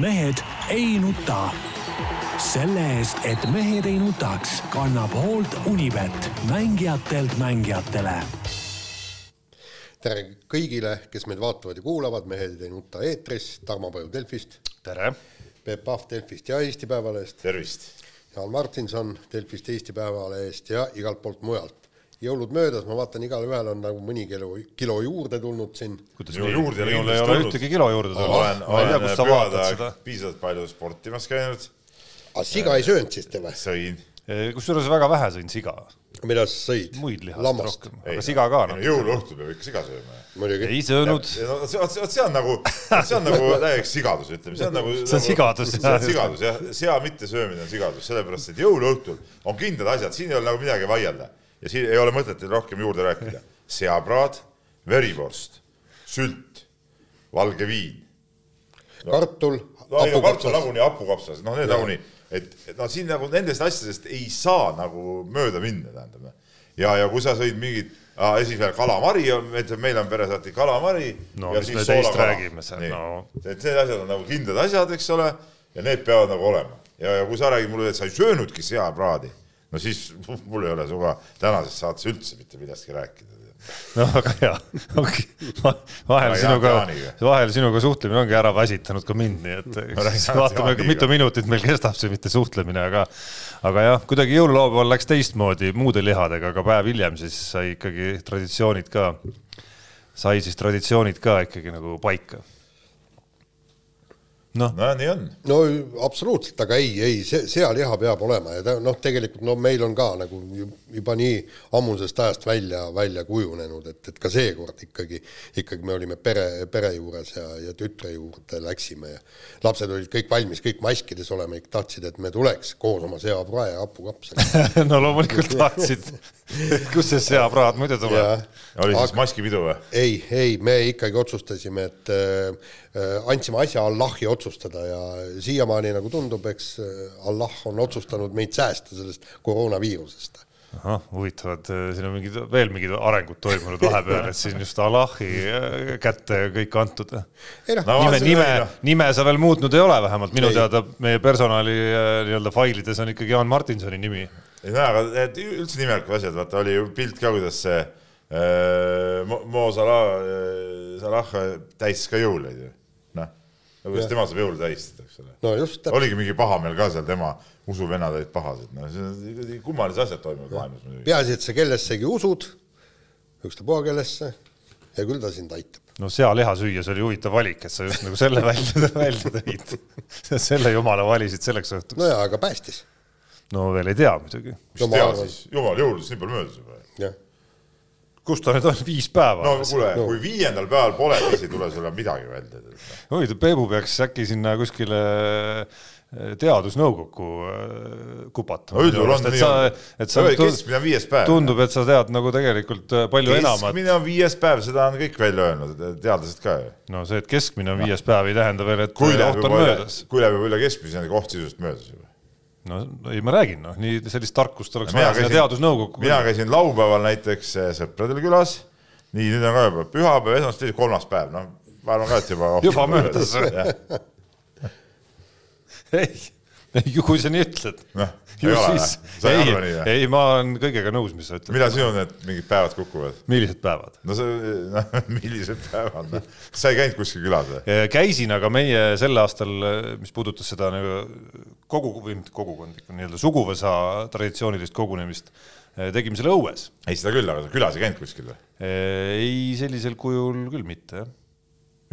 mehed ei nuta. selle eest, et mehed ei nutaks, kannab hoolt Unibet, mängijatelt mängijatele. tere kõigile, kes meid vaatavad ja kuulavad, Mehed ei nuta eetris, Tarmo Paju Delfist, tere! Peep Pahv Delfist ja Eesti Päevalehest, tervist! Jaan Martinson Delfist, Eesti Päevalehest ja igalt poolt mujalt. Jõulud möödas, ma vaatan, igalühel on nagu mõni kilo, kilo juurde tulnud siin. kuidas nii? juurde ei ole ei ole ühtegi kilo juurde tulnud. olen, olen vaatad pühade piisavalt palju sportimas käinud, aga siga ei söönud siis te või? sõin. kusjuures väga vähe sõin siga, mida sa sõid? muid lihasid rohkem, aga siga ka jõuluõhtul peab ikka siga sööma. ei söönud, vot see on nagu, see on nagu täielik sigadus, ütleme, see on nagu. See on sigadus, see on sigadus jah, sea mittesöömine on sigadus, sellepärast et jõuluõhtul on kindlad asjad, siin ei ole nagu midagi vaielda ja siin ei ole mõtet teil rohkem juurde rääkida. seapraad, verivorst, sült, valge viin kartul, no ei no kartul nagunii hapukapsas, noh need nagunii, et, et no siin nagu nendest asjadest ei saa nagu mööda minna, tähendab. ja, ja kui sa sõid mingit, esimesel peal kalamari on, meil on peres alati kalamari. No mis me teist räägime seal, no. et need asjad on nagu kindlad asjad, eks ole, ja need peavad nagu olema ja, ja kui sa räägid mulle, et sa ei söönudki seapraadi, no siis mul ei ole sinuga tänases saates üldse mitte millestki rääkida. no väga hea, ongi, vahel sinuga vahel sinuga suhtlemine ongi ära väsitanud ka mind, nii et vaatame, mitu minutit meil kestab see mitte suhtlemine, aga aga jah, kuidagi jõululaupäeval läks teistmoodi muude lihadega, aga päev hiljem siis sai ikkagi traditsioonid ka, sai siis traditsioonid ka ikkagi nagu paika. noh, no nii on. no absoluutselt, aga ei, ei, see sealiha peab olema ja ta noh, tegelikult no meil on ka nagu ju- juba nii ammusest ajast välja, välja kujunenud, et, et ka seekord ikkagi, ikkagi me olime pere, pere juures ja, ja tütre juurde läksime ja lapsed olid kõik valmis, kõik maskides olema, ikka tahtsid, et me tuleks koos oma seaprae ja hapukapsaga. no loomulikult tahtsid, kust see seapraad muidu tuleb. oli siis maskipidu või? ei, ei, me ikkagi otsustasime, et äh, äh, andsime asja Allahi otsustada ja siiamaani nagu tundub, eks äh, Allah on otsustanud meid säästa sellest koroonaviirusest. ahah, huvitavad, siin on mingid veel mingid arengud toimunud vahepeal, et siin just Allahi äh, kätte kõik antud. ei noh No, nime, nime nime sa veel muutnud ei ole, vähemalt minu Ei. teada meie personali äh, nii-öelda failides on ikkagi Jaan Martinsoni nimi. ei no aga need üldse nimelikud asjad, vaata oli ju pilt ka, kuidas see äh, Mo, Mo Salah, Salah täis ka jõuluid ju. No kuidas tema saab jõule tähistada, eks ole. no oligi mingi pahameel ka seal, tema usuvennad olid pahased, no see kummalised asjad toimuvad maailmas muidugi. peaasi, et sa kellessegi usud, ükstapuha kellesse ja küll ta sind aitab. no sealiha süües oli huvitav valik, et sa just nagu selle välja, välja tõid. selle jumala valisid selleks õhtuks no. jaa, aga päästis, no veel ei tea muidugi. mis no tea arvan- siis, jumal jõuludest nii palju möödas juba. Kus ta nüüd on, viis päeva no? kuule no., kui viiendal päeval pole, siis ei tule sulle midagi välja. huvitav, Peebu peaks äkki sinna kuskile äh, teadusnõukokku äh, kupatama. no üldjuhul on nii et sa keskmine on viies päev. tundub, et sa tead nagu tegelikult äh, palju enamat. keskmine on viies päev, seda on kõik välja öelnud, teadlased ka ju. no see, et keskmine on viies päev, ei tähenda veel, et kui äh, läheb juba üle kui läheb juba üle keskmise, on koht sisust möödas juba. No ei, ma räägin, noh, nii sellist tarkust oleks mina vaja sinna teadusnõukokku. mina käisin laupäeval näiteks eh, sõpradel külas, nii, nüüd on ka juba pühapäev, esmaspäev, kolmas päev, noh, ma arvan ka, et juba Juba möödas. ei, kui sa nii ütled. noh, ei ole, siis, sa ei ei arva nii, või? ei, ma olen kõigega nõus, mis sa ütled. millal sinul need mingid päevad kukuvad? millised päevad? no see, noh, millised päevad, noh, sa ei käinud kuskil külas või? käisin, aga meie sel aastal, mis puudutas seda nagu kogu või mitte kogukondlikku nii-öelda suguvõsa traditsioonilist kogunemist, tegime selle õues. ei, seda küll, aga sa külas ei käinud kuskil või? ei, sellisel kujul küll mitte, jah.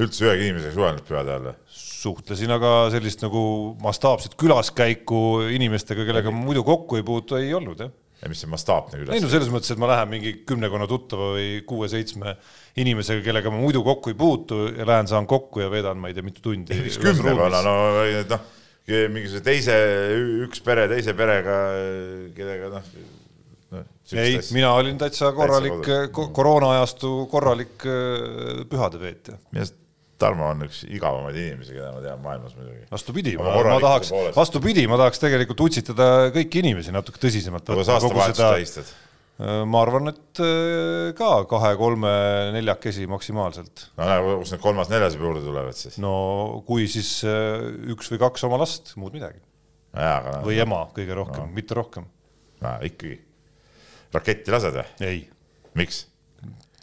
Üldse ühegi inimesega suhelnud pühade ajal või? suhtlesin, aga sellist nagu mastaapset külaskäiku inimestega, kellega ma muidu kokku ei puutu, ei olnud jah. ja mis see mastaapne ei külas no? selles mõttes, et ma lähen mingi kümnekonna tuttava või kuue-seitsme inimesega, kellega ma muidu kokku ei puutu ja lähen, saan kokku ja veedan, ma ei tea, mitu tundi. miks kümnekonna, no noh, mingisuguse teise, üks pere teise perega, kellega noh no,. ei, mina olin täitsa korralik kodus. ko koroona-ajastu korralik äh, pühadeveetja. minu arust Tarmo on üks igavamaid inimesi, keda ma tean maailmas muidugi. vastupidi, ma, ma tahaks vastupidi, ma tahaks tegelikult utsitada kõiki inimesi natuke tõsisemalt kuidas aastavahetust tähistad? ma arvan, et äh, ka kahe-kolme neljakesi maksimaalselt. no näe, kus need kolmas-neljas juba juurde tulevad siis? no kui siis äh, üks või kaks oma last, muud midagi. No, või ema kõige rohkem no., mitte rohkem. ikkagi. raketti lased või? ei. miks?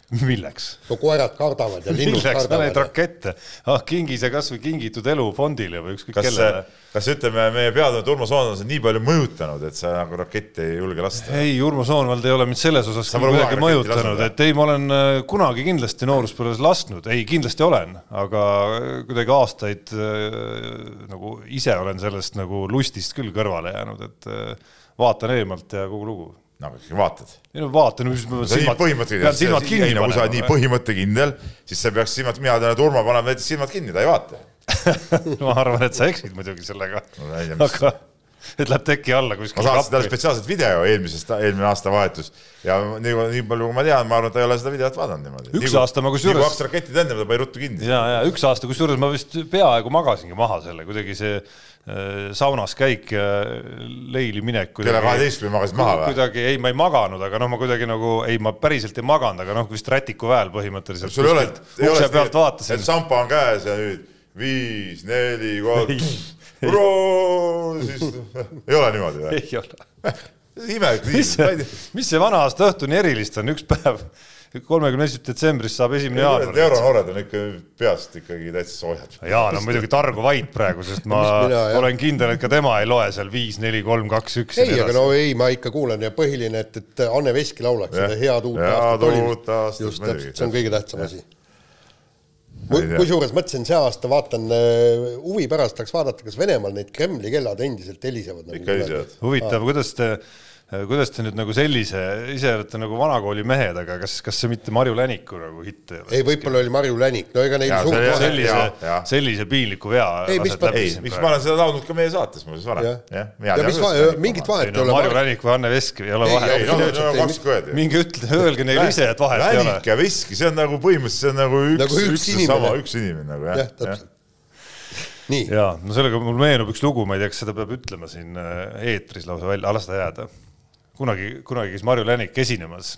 milleks? no koerad kardavad ja linnud milleks kardavad. neid rakette, ah kingi see kasvõi kingitud elu fondile või ükskõik kas, kellele. kas ütleme, meie peatuntud Urmo Soonvald on nii palju mõjutanud, et sa nagu raketti ei julge lasta? ei, Urmo Soonvald ei ole mind selles osas kuidagi mõjutanud, et ei, ma olen äh, kunagi kindlasti nooruspõlves lasknud, ei kindlasti olen, aga kuidagi aastaid äh, nagu ise olen sellest nagu lustist küll kõrvale jäänud, et äh, vaatan eemalt ja kogu lugu no vaatad. ei no vaatan, mis ma silmad, pean silmad kinni no, kui sa oled nii põhimõttekindel, siis sa peaks silmad, mina tean, et Urmo paneb näiteks silmad kinni, ta ei vaata ma arvan, et sa eksid muidugi sellega no,. aga et läheb teki alla kuskil. ma saatsin talle spetsiaalselt video eelmisest, eelmine aastavahetus ja nii, nii palju, kui ma tean, ma arvan, et ta ei ole seda videot vaadanud niimoodi. üks nii, aasta ma kusjuures. kaks raketid enne, ta pani ruttu kinni. ja, ja üks aasta, kusjuures ma vist peaaegu magasingi maha selle, kuidagi see saunas käik ja leili minek. kella kaheteistkümne magasid maha või? kuidagi, ei, ma ei maganud, aga noh, ma kuidagi nagu, ei, ma päriselt ei maganud, aga noh, vist rätiku väel põhimõtteliselt. sul ei ole, ei ole seda, et sampa on käes ja nüüd viis, neli, kolm siis ei ole niimoodi või? ei ole. imelik see, mis see vana aasta õhtu nii erilist on, üks päev, kolmekümne esimesest detsembrist saab esimene jaanuar. euronoored on ikka peast ikkagi täitsa soojad. Jaan on muidugi targu vait praegu, sest ma mina, olen kindel, et ka tema ei loe seal viis, neli, kolm, kaks, üks. ei, aga no ei, ma ikka kuulan ja põhiline, et, et Anne Veski laulaks seda head uut aastat oli. just täpselt, see on kõige tähtsam asi kusjuures mõtlesin see aasta, vaatan äh, huvi pärast tahaks vaadata, kas Venemaal need Kremli kellad endiselt helisevad nagu. ikka helisevad. huvitav, kuidas te kuidas te nüüd nagu sellise, ise olete nagu vanakooli mehed, aga kas, kas see mitte Marju Läniku nagu hitt ei ole? ei, võib-olla oli Marju Länik, no ega neil suurt vahet sellise, sellise piinliku vea. ei, mis ma, ei, miks ma olen seda laulnud ka meie saates muuseas varem. ja, ja mis va, mingit vahet ei ole. Marju Länik või Anne Veski ei ole vahet. minge ütle, öelge neile ise, et vahet ei ole. Länik ja Veski, see on nagu põhimõtteliselt, see on nagu üks, nagu üks, üks sama, üks inimene nagu jah. jah, täpselt nii. ja no sellega mul meenub üks lugu, ma ei tea, kas seda peab ütlema siin äh, eetris lausa välja, las ta jääda kunagi, kunagi käis Marju Länik esinemas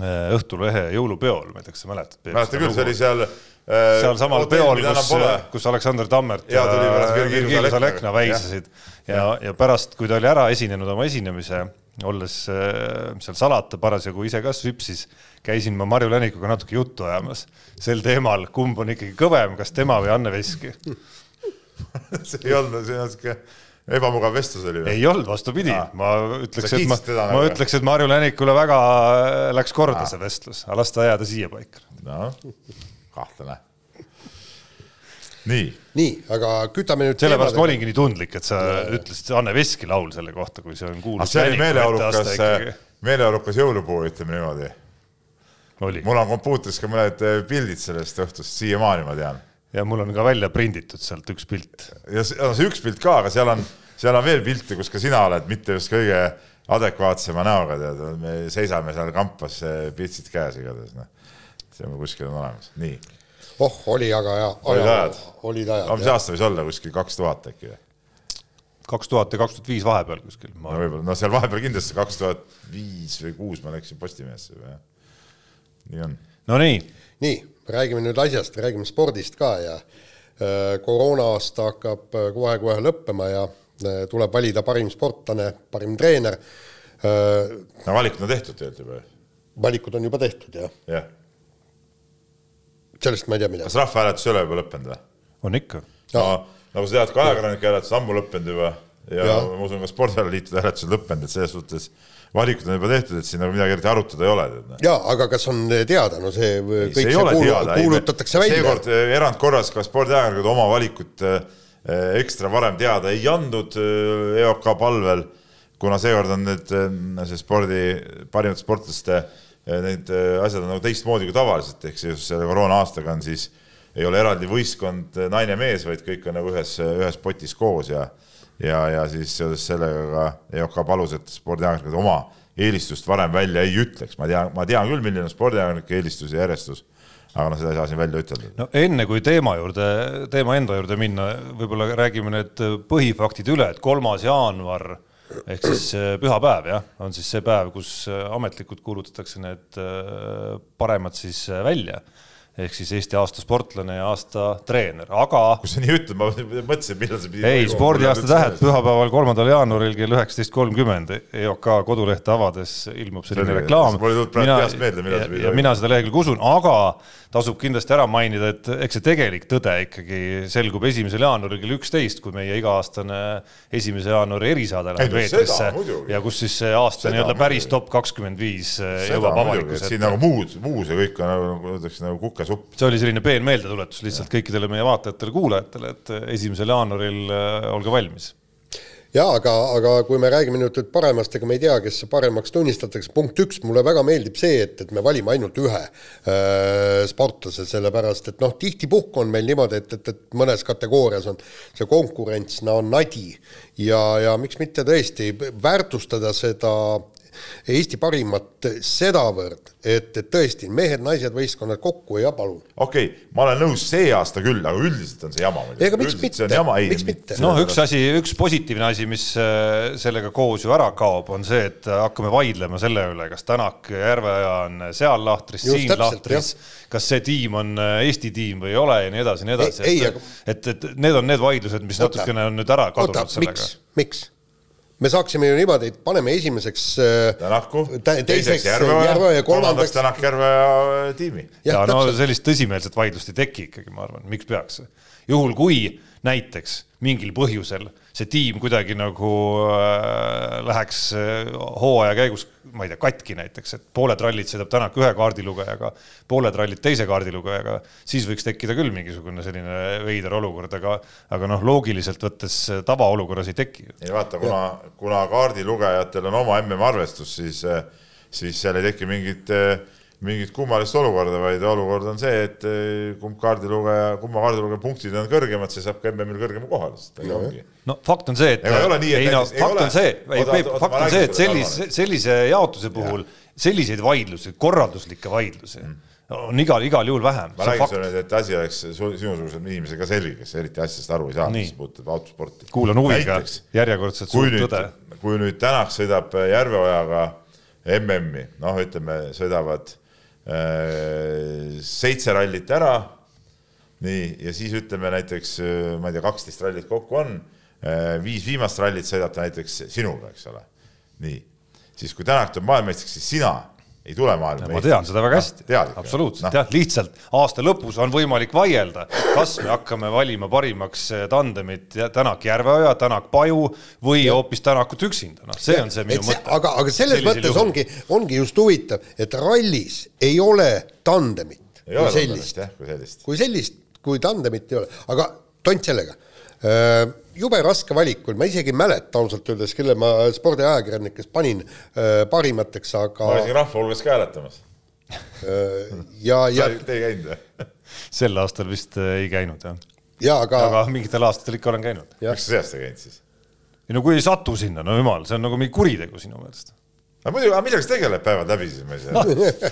äh, Õhtulehe jõulupeol, ma ei tea, kas sa mäletad? mäletan küll, see oli seal äh, sealsamal peol, kus, kus Aleksander Tammert ja, ja Virgilis Alekna väisasid ja, ja, ja pärast, kui ta oli ära esinenud oma esinemise, olles äh, seal salata parasjagu ise ka süpsis, käisin ma Marju Länikuga natuke juttu ajamas. Sel teemal, kumb on ikkagi kõvem, kas tema või Anne Veski? See ei olnud, see on sihuke ebamugav vestlus oli või? ei olnud, vastupidi, ma ütleks, et ma, ma nagu ütleks, et Marju Länikule väga äh, läks korda Aa. see vestlus, aga las ta jääda siiapaika. noh, kahtlane. nii. nii, aga kütame nüüd. sellepärast ma olingi nii tundlik, et sa ja, ütlesid Anne Veski laul selle kohta, kui see on kuulus. see oli meeleolukas, meeleolukas jõulupuu, ütleme niimoodi. mul on kompuutris ka mõned äh, pildid sellest õhtust, siiamaani ma tean ja mul on ka välja prinditud sealt üks pilt. ja see, see üks pilt ka, aga seal on, seal on veel pilte, kus ka sina oled mitte just kõige adekvaatsema näoga, tead, me seisame seal kampas, pitsid käes igatahes, noh. see on kuskil on olemas, nii. oh, oli aga hea. olid ajad? olid ajad. mis aasta võis olla, kuskil kaks tuhat äkki või? kaks tuhat ja kaks tuhat viis vahepeal kuskil. no võib-olla, no seal vahepeal kindlasti kaks tuhat viis või kuus ma läksin Postimehesse või? nii on. no nii. nii räägime nüüd asjast, räägime spordist ka ja äh, koroona aasta hakkab äh, kohe-kohe lõppema ja äh, tuleb valida parim sportlane, parim treener. no valikud on tehtud tegelikult juba ju. valikud on juba tehtud, jah. jah. sellest ma ei tea midagi. kas rahvahääletus ei ole juba lõppenud või? on ikka. no nagu sa tead, ka ajakirjanike hääletus on ammu lõppenud juba ja, ja. ma usun, ka spordialaliitude hääletus on lõppenud, et selles suhtes valikud on juba tehtud, et siin nagu midagi eriti arutada ei ole. Noh. ja aga kas on teada, no see ei, kõik see, see kuulu, teada, kuulutatakse välja. seekord eh, erandkorras ka spordiajakirjanikud oma valikut eh, ekstra varem teada ei andnud eh, EOK palvel, kuna seekord on need see spordi parimate sportlaste need asjad on nagu teistmoodi kui tavaliselt, ehk seoses selle koroona aastaga on siis, ei ole eraldi võistkond naine-mees, vaid kõik on nagu ühes, ühes potis koos ja ja, ja siis seoses sellega ka EOK palus, et spordiajakirjanikud oma eelistust varem välja ei ütleks, ma tean, ma tean küll, milline on spordiajakirjanike eelistus ja järjestus, aga noh, seda ei saa siin välja ütelda. no enne kui teema juurde, teema enda juurde minna, võib-olla räägime need põhifaktid üle, et kolmas jaanuar ehk siis äh, pühapäev jah, on siis see päev, kus äh, ametlikult kuulutatakse need äh, paremad siis välja ehk siis Eesti aasta sportlane ja aasta treener, aga kui sa nii ütled, ma mõtlesin, millal see pidi ei, spordiaasta tähed pühapäeval, kolmandal jaanuaril kell üheksateist kolmkümmend EOK kodulehte avades ilmub selline reklaam. Mul ei tulnud praegu peast meelde, millal ja, see pidi ja olema. mina seda lehekülge usun, aga tasub kindlasti ära mainida, et eks see tegelik tõde ikkagi selgub esimesel jaanuaril kell üksteist, kui meie iga-aastane esimese jaanuari erisaade läheb eetrisse ja kus siis see aasta nii-öelda päris top kakskümmend viis seda jõuab muidugi, avalikkuse et siin nagu muud, muu see kõik on nagu, nagu öeldakse kukesupp. see oli selline peen meeldetuletus lihtsalt kõikidele meie vaatajatele-kuulajatele, et esimesel jaanuaril äh, olge valmis. jaa, aga, aga kui me räägime nüüd paremast, ega me ei tea, kes paremaks tunnistatakse, punkt üks, mulle väga meeldib see, et, et me valime ainult ühe äh, sportlase, sellepärast et noh, tihtipuhku on meil niimoodi, et, et, et mõnes kategoorias on see konkurents no nadi ja, ja miks mitte tõesti väärtustada seda Eesti parimat sedavõrd, et, et tõesti mehed-naised võistkonnad kokku ja palun. okei okay,, ma olen nõus see aasta küll, aga üldiselt on see jama. Ega miks mitte? Miks mitte? noh, üks asi, üks positiivne asi, mis äh, sellega koos ju ära kaob, on see, et hakkame vaidlema selle üle, kas Tänak ja Järveoja on seal lahtris, siin täpselt, lahtris, kas see tiim on äh, Eesti tiim või ei ole ja nii edasi, nii edasi. Ei- ei, et, et, et need on need vaidlused, mis Oota. natukene on nüüd ära oota, kadunud sellega miks, miks? Me saaksime ju niimoodi, et paneme esimeseks äh, Tänaku, tä- teiseks Järveoja, Järveoja, ja kolmandaks Tänak Järveoja tiimi. ja jah, no sellist tõsimeelset vaidlust ei teki ikkagi, ma arvan, miks peaks. juhul, kui näiteks mingil põhjusel see tiim kuidagi nagu äh, läheks äh, hooaja käigus, ma ei tea, katki näiteks, et pooled rallid sõidab Tänak ühe kaardilugejaga, pooled rallid teise kaardilugejaga, siis võiks tekkida küll mingisugune selline veider olukord, aga, aga noh, loogiliselt võttes tavaolukorras ei teki. ei vaata, kuna, kuna kaardilugejatel on oma MM-arvestus, siis, siis seal ei teki mingit, mingit kummalist olukorda, vaid olukord on see, et kumb kaardilugeja, kumma kaardilugeja punktid on kõrgemad, see saab ka MM-il kõrgema koha lihtsalt. no fakt on see, et Ega ei ole nii, et ei no näiteks- fakt ole- on see, ei Peep, fakt on see, et sellise, sellise jaotuse puhul selliseid vaidlusi, korralduslikke vaidlusi on igal, igal juhul vähem. Mm. ma räägin sulle nüüd, et asi oleks su- sinusugusel inimesel ka selge, kes eriti asjast aru ei saa, mis puudutab autosporti. kuulan huviga kui suurt tõde., kui nüüd Tänak sõidab Järveojaga MM-i, noh, ütleme, sõidavad seitse rallit ära. nii, ja siis ütleme näiteks, äh, ma ei tea, kaksteist rallit kokku on, viis viimast rallit sõidab ta näiteks sinuga, eks ole. nii, siis kui Tänak tuleb maailmameistriks, siis sina ei tule maailmameistriks. ma tean seda väga hästi, Noh, absoluutselt jah, lihtsalt aasta lõpus on võimalik vaielda, kas me hakkame valima parimaks eh, tandemit ja Tänak Järveoja, Tänak Paju või hoopis Tänakut üksinda, noh, see on see minu see, mõte. aga, aga selles Sellisel mõttes juhul. ongi, ongi just huvitav, et rallis ei ole tandemit ei ole kui sellist sellist, jah, kui sellist. kui sellist, kui tandemit ei ole, aga tont sellega. Jube raske valik oli, ma isegi ei mäleta ausalt öeldes, kelle ma spordiajakirjanikest panin öö, parimateks, aga ma käisin rahva hulgas ka hääletamas. öö, ja, ja, Te ei käinud või? sel aastal vist eh, ei käinud jah, ja aga, aga mingitel aastatel ikka olen käinud. Miks sa sellest ei käinud siis? ei no kui ei satu sinna, no jumal, see on nagu mingi kuritegu sinu meelest. Aga muidugi, aga millega sa tegeled päevad läbi siis, ma ei saa.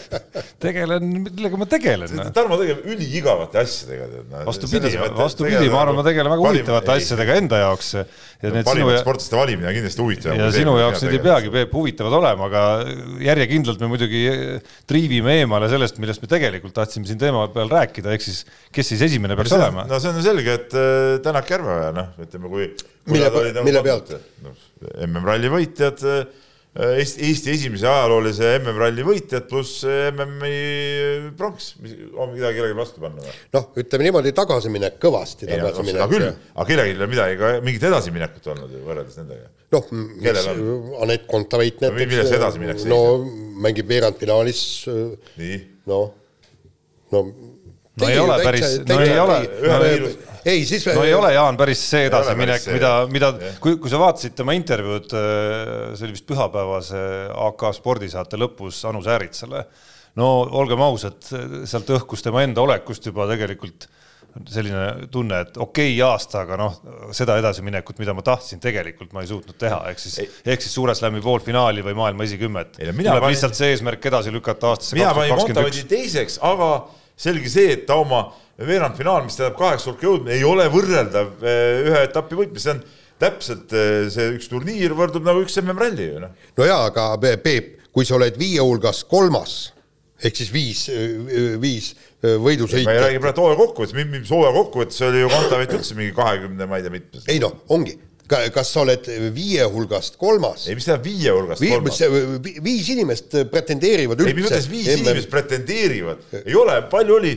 tegelen, millega ma tegelen noh. Tarmo tegeleb üliigavate asjadega. vastupidi, vastupidi, ma arvan, ma tegelen väga huvitavate asjadega enda jaoks ja need sinu parimate sportlaste valimine on kindlasti huvitav. ja sinu jaoks need ei peagi, Peep, huvitavad olema, aga järjekindlalt me muidugi triivime eemale sellest, millest me tegelikult tahtsime siin teema peal rääkida, ehk siis kes siis esimene peaks olema. no see on selge, et äh, Tänak Järveoja, noh, ütleme, kui. Mille- mille pealt? MM-ralli võitjad, Eesti, Eesti esimese ajaloolise MM-ralli võitjad pluss MM-i pronks, mis on midagi kellelegi vastu panna või? noh, ütleme niimoodi tagasiminek, kõvasti ei no seda küll, aga kellelgi ei ole midagi, ka mingit edasiminekut olnud ju võrreldes nendega. noh, Kellel Anett Kontaveit No milles edasiminek seisneb? no mängib veerandfinaalis, nii, noh, no no ei ole päris, no ei ole, no, ei, siis no ei ole, Jaan, päris see edasiminek mida, mida kui, kui sa vaatasid tema intervjuud, see oli vist pühapäevase AK spordisaate lõpus Anu Sääritsale, no olgem ausad, sealt õhkus tema enda olekust juba tegelikult selline tunne, et okei okay, aasta, aga noh, seda edasiminekut, mida ma tahtsin, tegelikult ma ei suutnud teha, ehk siis, ehk siis Suure Slami poolfinaali või maailma esikümmet. No tuleb panin- lihtsalt see eesmärk edasi lükata aastasse kaks tuhat kakskümmend üks. teiseks, aga selge see, et ta oma veerandfinaal, mis tähendab kaheksa hulka jõudmine, ei ole võrreldav eh, ühe etapi võitmisega, see on täpselt eh, see üks turniir võrdub nagu üks MM-ralli ju noh. no jaa, aga Pe- Peep, kui sa oled viie hulgas kolmas ehk siis viis, viis ma ei räägi, praegu hooaja kokkuvõttes, mis hooaja kokkuvõttes oli ju Kontaveit üldse mingi kahekümne, ma ei tea mitmes. ei noh, ongi, kas sa oled viie hulgast kolmas ei, mis tähendab viie hulgast Vi, kolmas? vi, viis inimest pretendeerivad ei, mis üldse mõttes viis inimest pretendeerivad, ei ole, palju oli,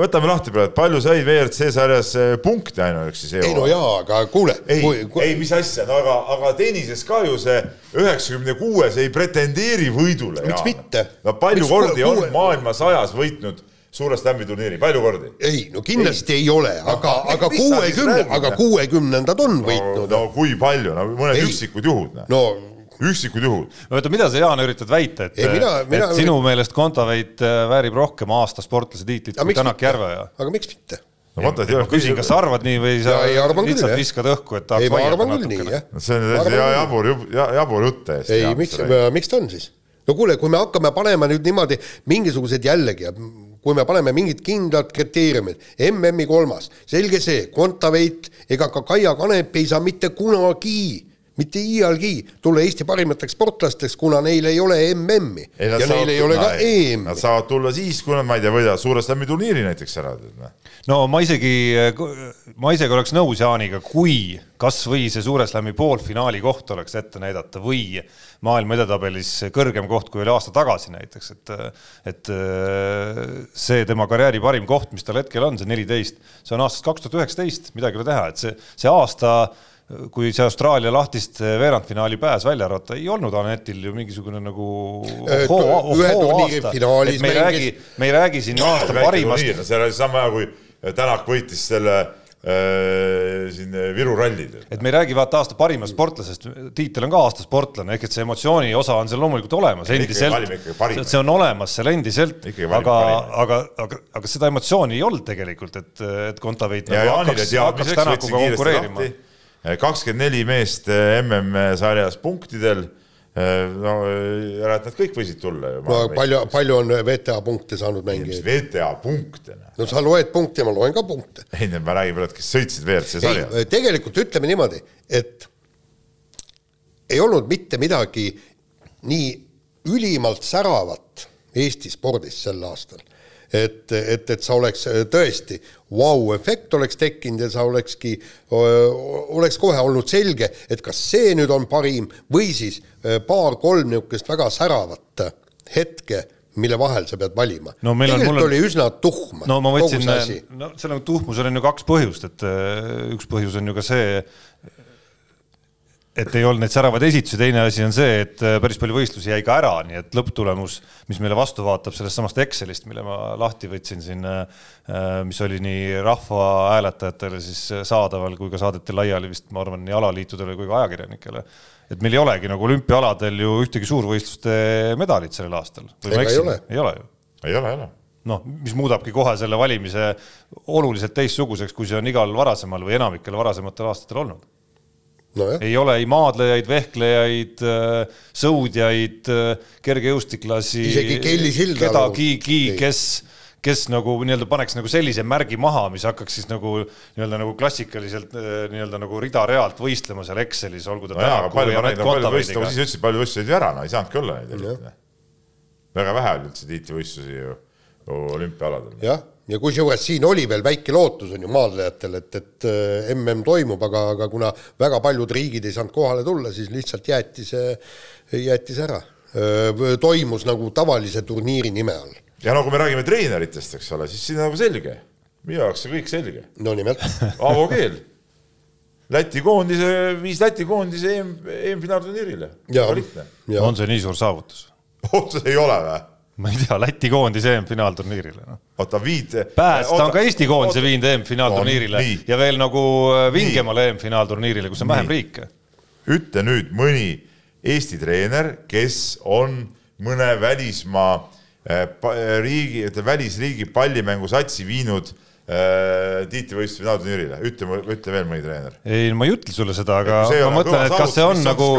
võtame lahti praegu, palju sai WRC sarjas eh, punkte ainuüksi see ei no jaa, aga kuule, ei kui, ei mis asja, no aga, aga tennises ka ju see üheksakümne kuues ei pretendeeri võidule. Miks mitte? no palju Miks kordi kuue- on kuue- maailma sajas võitnud suure slam'i turniiri, palju kordi? ei no kindlasti ei, ei ole, aga, aga kuuekümne, aga kuuekümnendad on no, võitnud no kui palju, no mõned Ei. üksikud juhud, no üksikud juhud. oota, mida sa, Jaan, üritad väita, et, Ei, mina- mina- et sinu meelest Kontaveit äh, väärib rohkem aasta sportlase tiitlit aga kui miks Tänak mitte Järveoja? aga miks mitte? no vaata, et ei ma küsin, kas sa arvad nii või sa küll, lihtsalt jah. viskad õhku, et ei, tahaks vaielda arvan küll nii, natukene? see on täiesti ja- jabur, jabur jutt täiesti. ei, miks, miks ta on siis? no kuule, kui me hakkame panema nüüd niimoodi mingisugused jällegi, kui me paneme mingid kindlad kriteeriumid, MM-i kolmas, selge see, Kontaveit ega ka Kaia Kanep ei saa mitte kunagi, mitte iialgi tulla Eesti parimateks sportlasteks, kuna neil ei ole MM-i Ei, nad ja saavad neil ei ole ka EM-i Nad. saavad tulla siis, kui nad, ma ei tea, võidavad suure slam'i turniiri näiteks ära. noh. no ma isegi, ma isegi oleks nõus Jaaniga, kui kasvõi see Suure Slami poolfinaali koht oleks ette näidata või maailma edetabelis kõrgem koht, kui oli aasta tagasi näiteks, et et äh, see tema karjääri parim koht, mis tal hetkel on, see neliteist, see on aastast kaks tuhat üheksateist, midagi ei ole teha, et see, see aasta kui see Austraalia lahtist veerandfinaali pääs välja arvata, ei olnud Anetil ju mingisugune nagu Äh, finaalis me ei räägi, me ei räägi siin aasta parimast see oli sama hea, kui Tänak võitis selle äh, siin Viru rallid. et me ei räägi vaata aasta parimast sportlasest, tiitel on ka aasta sportlane, ehk et see emotsiooni osa on seal loomulikult olemas valime endiselt. see on olemas seal endiselt, aga, aga, aga, aga seda emotsiooni ei olnud tegelikult, et, et Kontaveit nagu hakkaks, hakkaks Tänakuga konkureerima. lahti. Kakskümmend neli meest eh, MM-sarjas punktidel. no ära, et nad kõik võisid tulla ju. no palju, palju on VTA punkte saanud mis mängijaid? VTA punkte. no sa loed punkte, ma loen ka punkte. ei, ma räägin praegu, kes sõitsid WRC sarjas. tegelikult ütleme niimoodi, et ei olnud mitte midagi nii ülimalt säravat Eesti spordis sel aastal. et, et, et sa oleks tõesti vau-efekt oleks tekkinud ja sa olekski, oleks kohe olnud selge, et kas see nüüd on parim või siis öö, paar-kolm niisugust väga säravat hetke, mille vahel sa pead valima. No meil on- tegelikult mul oli üsna tuhm no ma võtsin no selle tuhmusel on ju kaks põhjust, et äh, üks põhjus on ju ka see, et ei olnud neid säravaid esitusi, teine asi on see, et äh, päris palju võistlusi jäi ka ära, nii et lõpptulemus, mis meile vastu vaatab sellest samast Excelist, mille ma lahti võtsin siin, mis oli nii rahvahääletajatele siis saadaval kui ka saadeti laiali vist, ma arvan, nii alaliitudele kui ka ajakirjanikele. et meil ei olegi nagu olümpiaaladel ju ühtegi suurvõistluste medalit sellel aastal. Ega ei ole. ei ole ju ei ole, ei ole. noh, mis muudabki kohe selle valimise oluliselt teistsuguseks, kui see on igal varasemal või enamikel varasematel aastatel olnud. nojah, ei ole ei maadlejaid, vehklejaid, sõudjaid, kergejõustiklasi. Isegi Kelly Sildalu kedagigi, kes, kes nagu nii-öelda paneks nagu sellise märgi maha, mis hakkaks siis nagu nii-öelda nagu klassikaliselt eh, nii-öelda nagu rida-realt võistlema seal Excelis, olgu ta aga Tänaku võistlusi, Kontaveidiga ma. siis ütlesin, palju võistlusi oli ära, no ei saanudki olla neid. väga vähe oli üldse tiitlivõistlusi ju ju olümpiaaladel. jah, ja kusjuures siin oli veel väike lootus on ju maadlejatel, et, et äh, MM toimub, aga, aga kuna väga paljud riigid ei saanud kohale tulla, siis lihtsalt jäeti see, jäeti see ära. toimus nagu tavalise turniiri nime all. ja no kui me räägime treeneritest, eks ole, siis siin on nagu selge. minu jaoks see kõik selge. no nimelt, Aavo Keel, Läti koondise, viis Läti koondise EM, EM-finaalturniirile. on see nii suur saavutus? otsus ei ole või? Ma ei tea, Läti koondis EM-finaalturniirile noh oota, viid. pääs, ta on ka Eesti koondise viinud EM-finaalturniirile nii. ja veel nagu äh, vingemale EM-finaalturniirile, kus on vähem riike. ütle nüüd mõni Eesti treener, kes on mõne välismaa pa- eh, riigi, ütleme välisriigi pallimängusatsi viinud äh, tiitlivõistluse finaalturniirile, ütle, ütle veel mõni treener. ei, ma ei ütle sulle seda, aga ma ole mõtlen, et kas see on nagu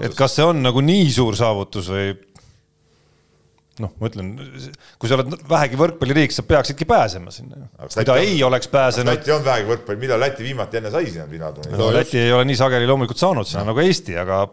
et kas see on nagu nii suur saavutus või noh, ma ütlen, kui sa oled vähegi võrkpalliriik, sa peaksidki pääsema sinna. kui ta ei oleks pääsenud, Läti on vähegi võrkpalli, millal Läti viimati enne sai sinna finaalturniiri no Läti ei ole nii sageli loomulikult saanud sinna nagu Eesti, aga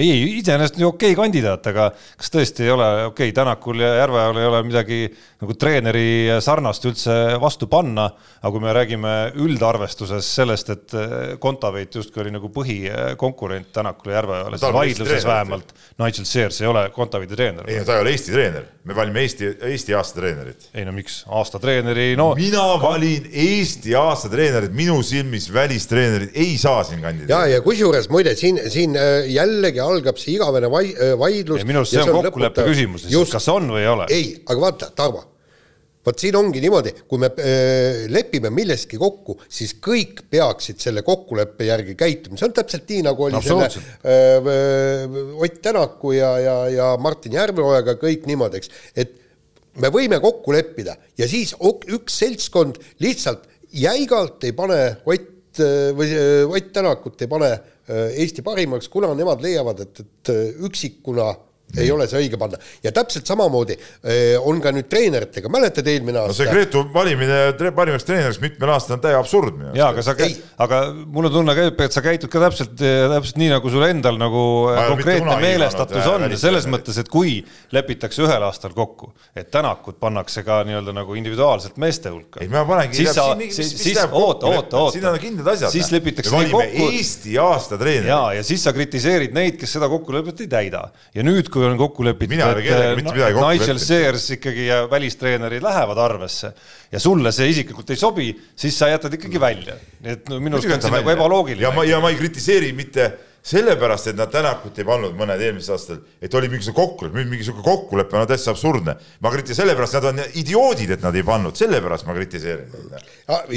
ei, iseenesest ju okei kandidaat, aga kas tõesti ei ole okei, Tänakul ja Järveojal ei ole midagi nagu treeneri sarnast üldse vastu panna, aga kui me räägime üldarvestuses sellest, et eh, Kontaveit justkui oli nagu põhikonkurent Tänakule ja Järveojale, siis vaidluses vähemalt Nigel Sears ei ole Kontaveidi treener. ei no ta ei ole Eesti treener, me valime Eesti, Eesti aasta treenerit. ei no miks, aasta treeneri, no mina valin Eesti aasta treenerit, minu silmis välistreenerid ei saa siin ja, kandideerida. ja kusjuures muide siin, siin äh, jällegi algab see igavene vai-, vaidlus. ja minu arust see on kokkuleppe küsimus, kas on või ei ole. ei, aga vaata, Tarmo, vot siin ongi niimoodi, kui me äh, lepime milleski kokku, siis kõik peaksid selle kokkuleppe järgi käituma, see on täpselt nii, nagu oli selle äh, Ott Tänaku ja, ja, ja Martin Järveojaga kõik niimoodi, eks, et me võime kokku leppida ja siis ok- üks seltskond lihtsalt jäigalt ei pane Ott äh, või äh, Ott Tänakut ei pane äh, Eesti parimaks, kuna nemad leiavad, et, et äh, üksikuna ei ole see õige panna ja täpselt samamoodi äh, on ka nüüd treeneritega, mäletad eelmine no see aasta? Gretu valimine tre, parimaks treeneriks mitmel aastal on täie absurd minu jaa, aga sa aga mul on tunne ka, et sa käitud ka täpselt, täpselt nii, nagu sul endal nagu ole mitte konkreetne meelestatus on äh,, selles mõttes, et kui lepitakse ühel aastal kokku, et Tänakud pannakse ka nii-öelda nagu individuaalselt meeste hulka. ei, ma panengi, siis sa, siis, siis oota, oota, oota. siin on kindlad asjad. siis lepitakse me nii kokku Eesti aasta treeneri. ja, ja siis sa kritiseerid neid, kes seda kokkulepet ei täida. ja nüüd, kui on kokku lepitud, midagi kokku Nigel. Sears ikkagi ja välistreenerid lähevad arvesse ja sulle see isiklikult ei sobi, siis sa jätad ikkagi välja. nii et no minu arust on see nagu ebaloogiline. ja ma, ja ma ei kritiseeri mitte sellepärast, et nad Tänakut ei pannud mõned eelmisel aastal, et oli mingisugune kokkulepe, mingisugune kokkulepe on täitsa absurdne. ma kritiseerin sellepärast, nad on idioodid, et nad ei pannud, sellepärast ma kritiseerin neid.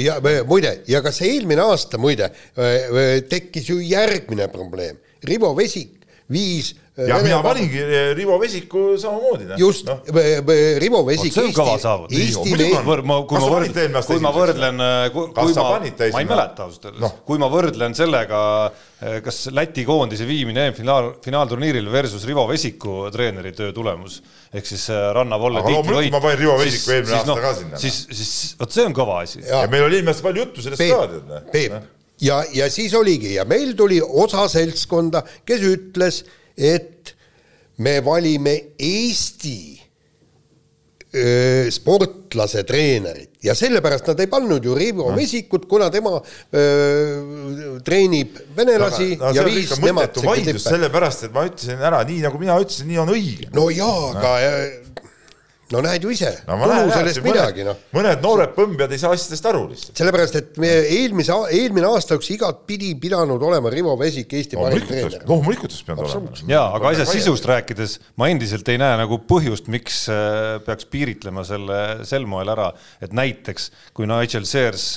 ja me- muide, ja ka see eelmine aasta muide äh, tekkis ju järgmine probleem, Rivo Vesik viis äh, ja mina paningi eh, Rivo Vesiku samamoodi. just noh, no., Rivo Vesik see on kõva saavutus. Muidugi on. võr-, ma, kui ma võrdlen kui ma võrdlen, kui ma ma ei mäleta ausalt öeldes Noh. no., kui ma võrdlen sellega, kas Läti koondise viimine EM-finaal, finaalturniiril versus Rivo Vesiku treeneri töö tulemus ehk siis rannavolle Aga loomulikult ma panin Rivo Vesiku eelmine aasta ka sinna. siis, siis vot see on kõva asi. Ja- meil oli eelmine aasta palju juttu sellest ka, tead. noh. Peep, Peep ja, ja siis oligi ja meil tuli osa seltskonda, kes ütles, et me valime Eesti öö, sportlase treenerit. Ja sellepärast nad ei pannud ju Rivo Vesikut, kuna tema öö, treenib venelasi no, ja see on viis nemad sellepärast et ma ütlesin ära nii, nagu mina ütlesin, nii on õige. no jaa, aga öö, no näed ju ise no ma polu näen, sellest midagi noh. mõned noored põmbjad ei saa asjadest aru lihtsalt. sellepärast, et me eelmise, eelmine aasta oleks igatpidi pidanud olema Rivo Vesik Eesti parim loomulikult oleks, treener. loomulikult oleks pidanud olema. jaa, aga asja sisust rääkides ma endiselt ei näe nagu põhjust, miks äh, peaks piiritlema selle sel moel ära, et näiteks kui Nigel Sears,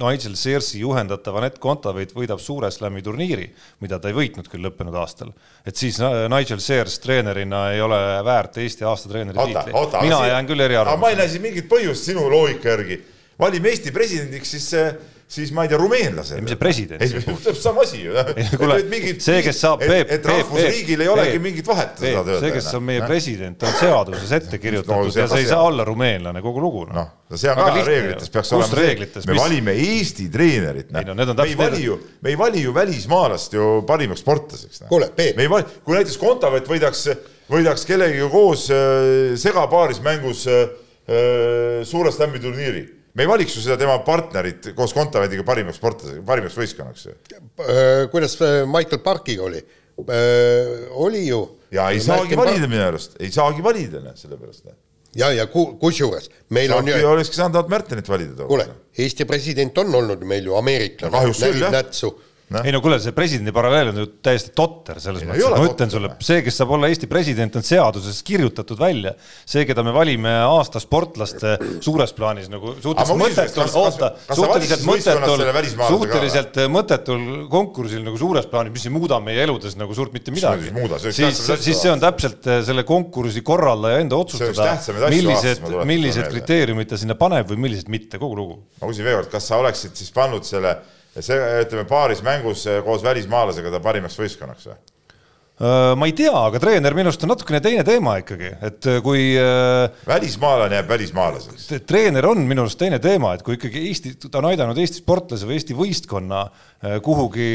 Nigel Searsi juhendatav Anett Kontaveit võidab Suure Slami turniiri, mida ta ei võitnud küll lõppenud aastal, et siis Nigel Sears treenerina ei ole väärt Eesti aastatreeneri oota, tiitli mina jään küll aga ma ei eriarvamusele. näe siin mingit põhjust sinu loogika järgi. valime Eesti presidendiks, siis, siis ma ei tea, rumeenlase. Ei, mis see president puhul? täpselt sama asi ju. kuule, see, kes saab Peep, et rahvusriigil ei olegi mingit vahet, see, kes on meie president, on seaduses ette kirjutatud No see- ja sa ei see- saa olla rumeenlane kogu lugu. noh, see on ka reeglites peaks olema reeglites, me mis- valime Eesti treenerit, Ei no need on me ei täpselt vali ju, me ei vali ju välismaalast ju parimaks sportlaseks. Kuule, Peep. me ei vali, kui näiteks Kontavet võidaks, võidaks kellegagi koos äh, segapaaris mängus äh, äh, suure slam'i turniiri, me ei valiks ju seda tema partnerit koos Kontavetiga parimaks sportlaseks, parimaks võistkonnaks ju. kuidas äh, Michael Parkiga oli? oli ju. ja ei saagi valida minu arust, ei saagi valida, noh, sellepärast. ja, ja ku- kusjuures meil on saabki, ju, olekski saanud Märtenit valida kuule Eesti president on olnud meil ju ameeriklane kahjuks küll, jah. Noh. ei no kuule, see presidendi paralleel on ju täiesti totter selles Ei, no mõttes, et ma ütlen totter, sulle noh., see, kes saab olla Eesti president, on seaduses kirjutatud välja. see, keda me valime aasta sportlaste suures plaanis nagu suhteliselt mõttetul, oota, suhteliselt mõttetul suhteliselt mõttetul konkursil nagu suures plaanis, mis ei muuda meie eludes nagu suurt mitte midagi siis siis see on täpselt äh, selle konkursi korrallaja enda otsustada millised millised kriteeriumid ta sinna paneb või millised mitte, kogu lugu ma küsin veel kord, kas sa oleksid siis pannud selle, see, ütleme paaris mängus koos välismaalasega ta parimaks võistkonnaks või? Äh, ma ei tea, aga treener minu arust on natukene teine teema ikkagi, et äh, kui äh, välismaalane jääb välismaalaseks. treener on minu arust teine teema, et kui ikkagi Eesti, ta on aidanud Eesti sportlase või Eesti võistkonna kuhugi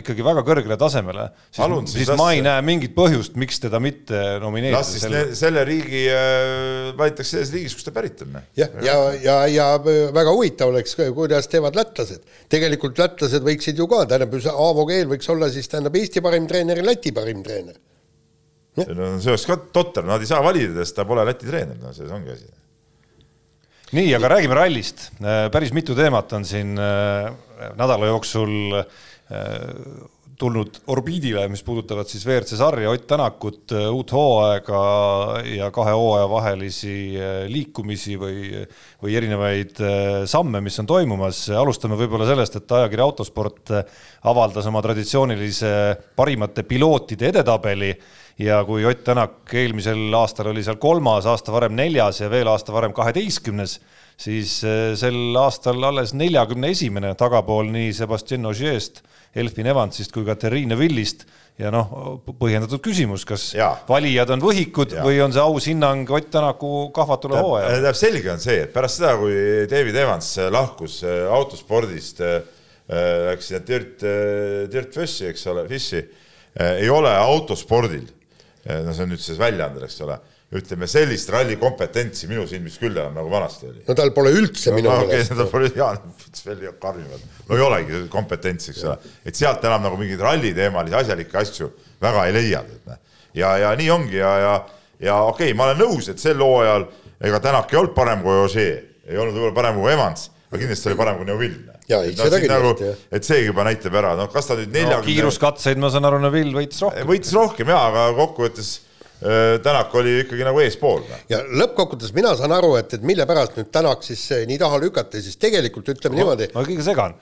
ikkagi väga kõrgele tasemele, siis, Alun, siis, siis ma ei näe mingit põhjust, miks teda mitte nomineerida. las siis selle, selle riigi äh, valitakse selles riigis, kust ta pärit on. jah, ja, ja, ja, ja väga huvitav oleks, kuidas teevad lätlased. tegelikult lätlased võiksid ju ka, tähendab, Aavo Keel võiks olla siis tähendab Eesti parim treener ja Läti parim treener. no see oleks ka totter, nad ei saa valida, sest ta pole Läti treener, no selles ongi asi. nii, aga räägime rallist. Äh, päris mitu teemat on siin äh, nädala jooksul äh, tulnud orbiidile, mis puudutavad siis WRC sarja, Ott Tänakut, uut hooaega ja kahe hooaja vahelisi liikumisi või, või erinevaid samme, mis on toimumas. alustame võib-olla sellest, et ajakiri Autosport avaldas oma traditsioonilise parimate pilootide edetabeli ja kui Ott Tänak eelmisel aastal oli seal kolmas, aasta varem neljas ja veel aasta varem kaheteistkümnes, siis sel aastal alles neljakümne esimene tagapool nii Sebastian Ogier'st Elfin Evansist kui ka Terrine Villist ja noh, põhjendatud küsimus, kas ja. valijad on võhikud ja. või on see aus hinnang Ott Tänaku kahvatule hooajale? tähendab, selge on see, et pärast seda, kui David Evans lahkus äh, autospordist läks sinna Dirt, Dirt Fishi, eks ole, Fishi äh,, ei ole autospordil, no see on nüüd siis väljaandel, eks ole ütleme sellist ralli kompetentsi minu silmis küll enam nagu vanasti oli. no tal pole üldse no, minu meelest no,. tal pole, jaa, veel karmimad. no ei olegi kompetentsi, eks ole. et sealt enam nagu mingeid ralliteemalisi asjalikke asju väga ei leia. Noh. ja, ja nii ongi ja, ja, ja okei okay,, ma olen nõus, et sel hooajal ega Tänak ei olnud parem kui Ožee, ei olnud võib-olla parem kui Evans, aga kindlasti oli parem kui Neuvill. ja, ei, seda kindlasti, jah. et see juba näitab ära, noh, kas ta nüüd neljakümne no, kiiruskatseid, ma saan aru, Neuvill võitis rohkem. võitis rohkem jaa, aga kokkuvõttes Äh, Tänak oli ikkagi nagu eespool. ja lõppkokkuvõttes mina saan aru, et, et mille pärast nüüd Tänak siis eh, nii taha lükati, siis tegelikult ütleme no, niimoodi. ma kõige segan.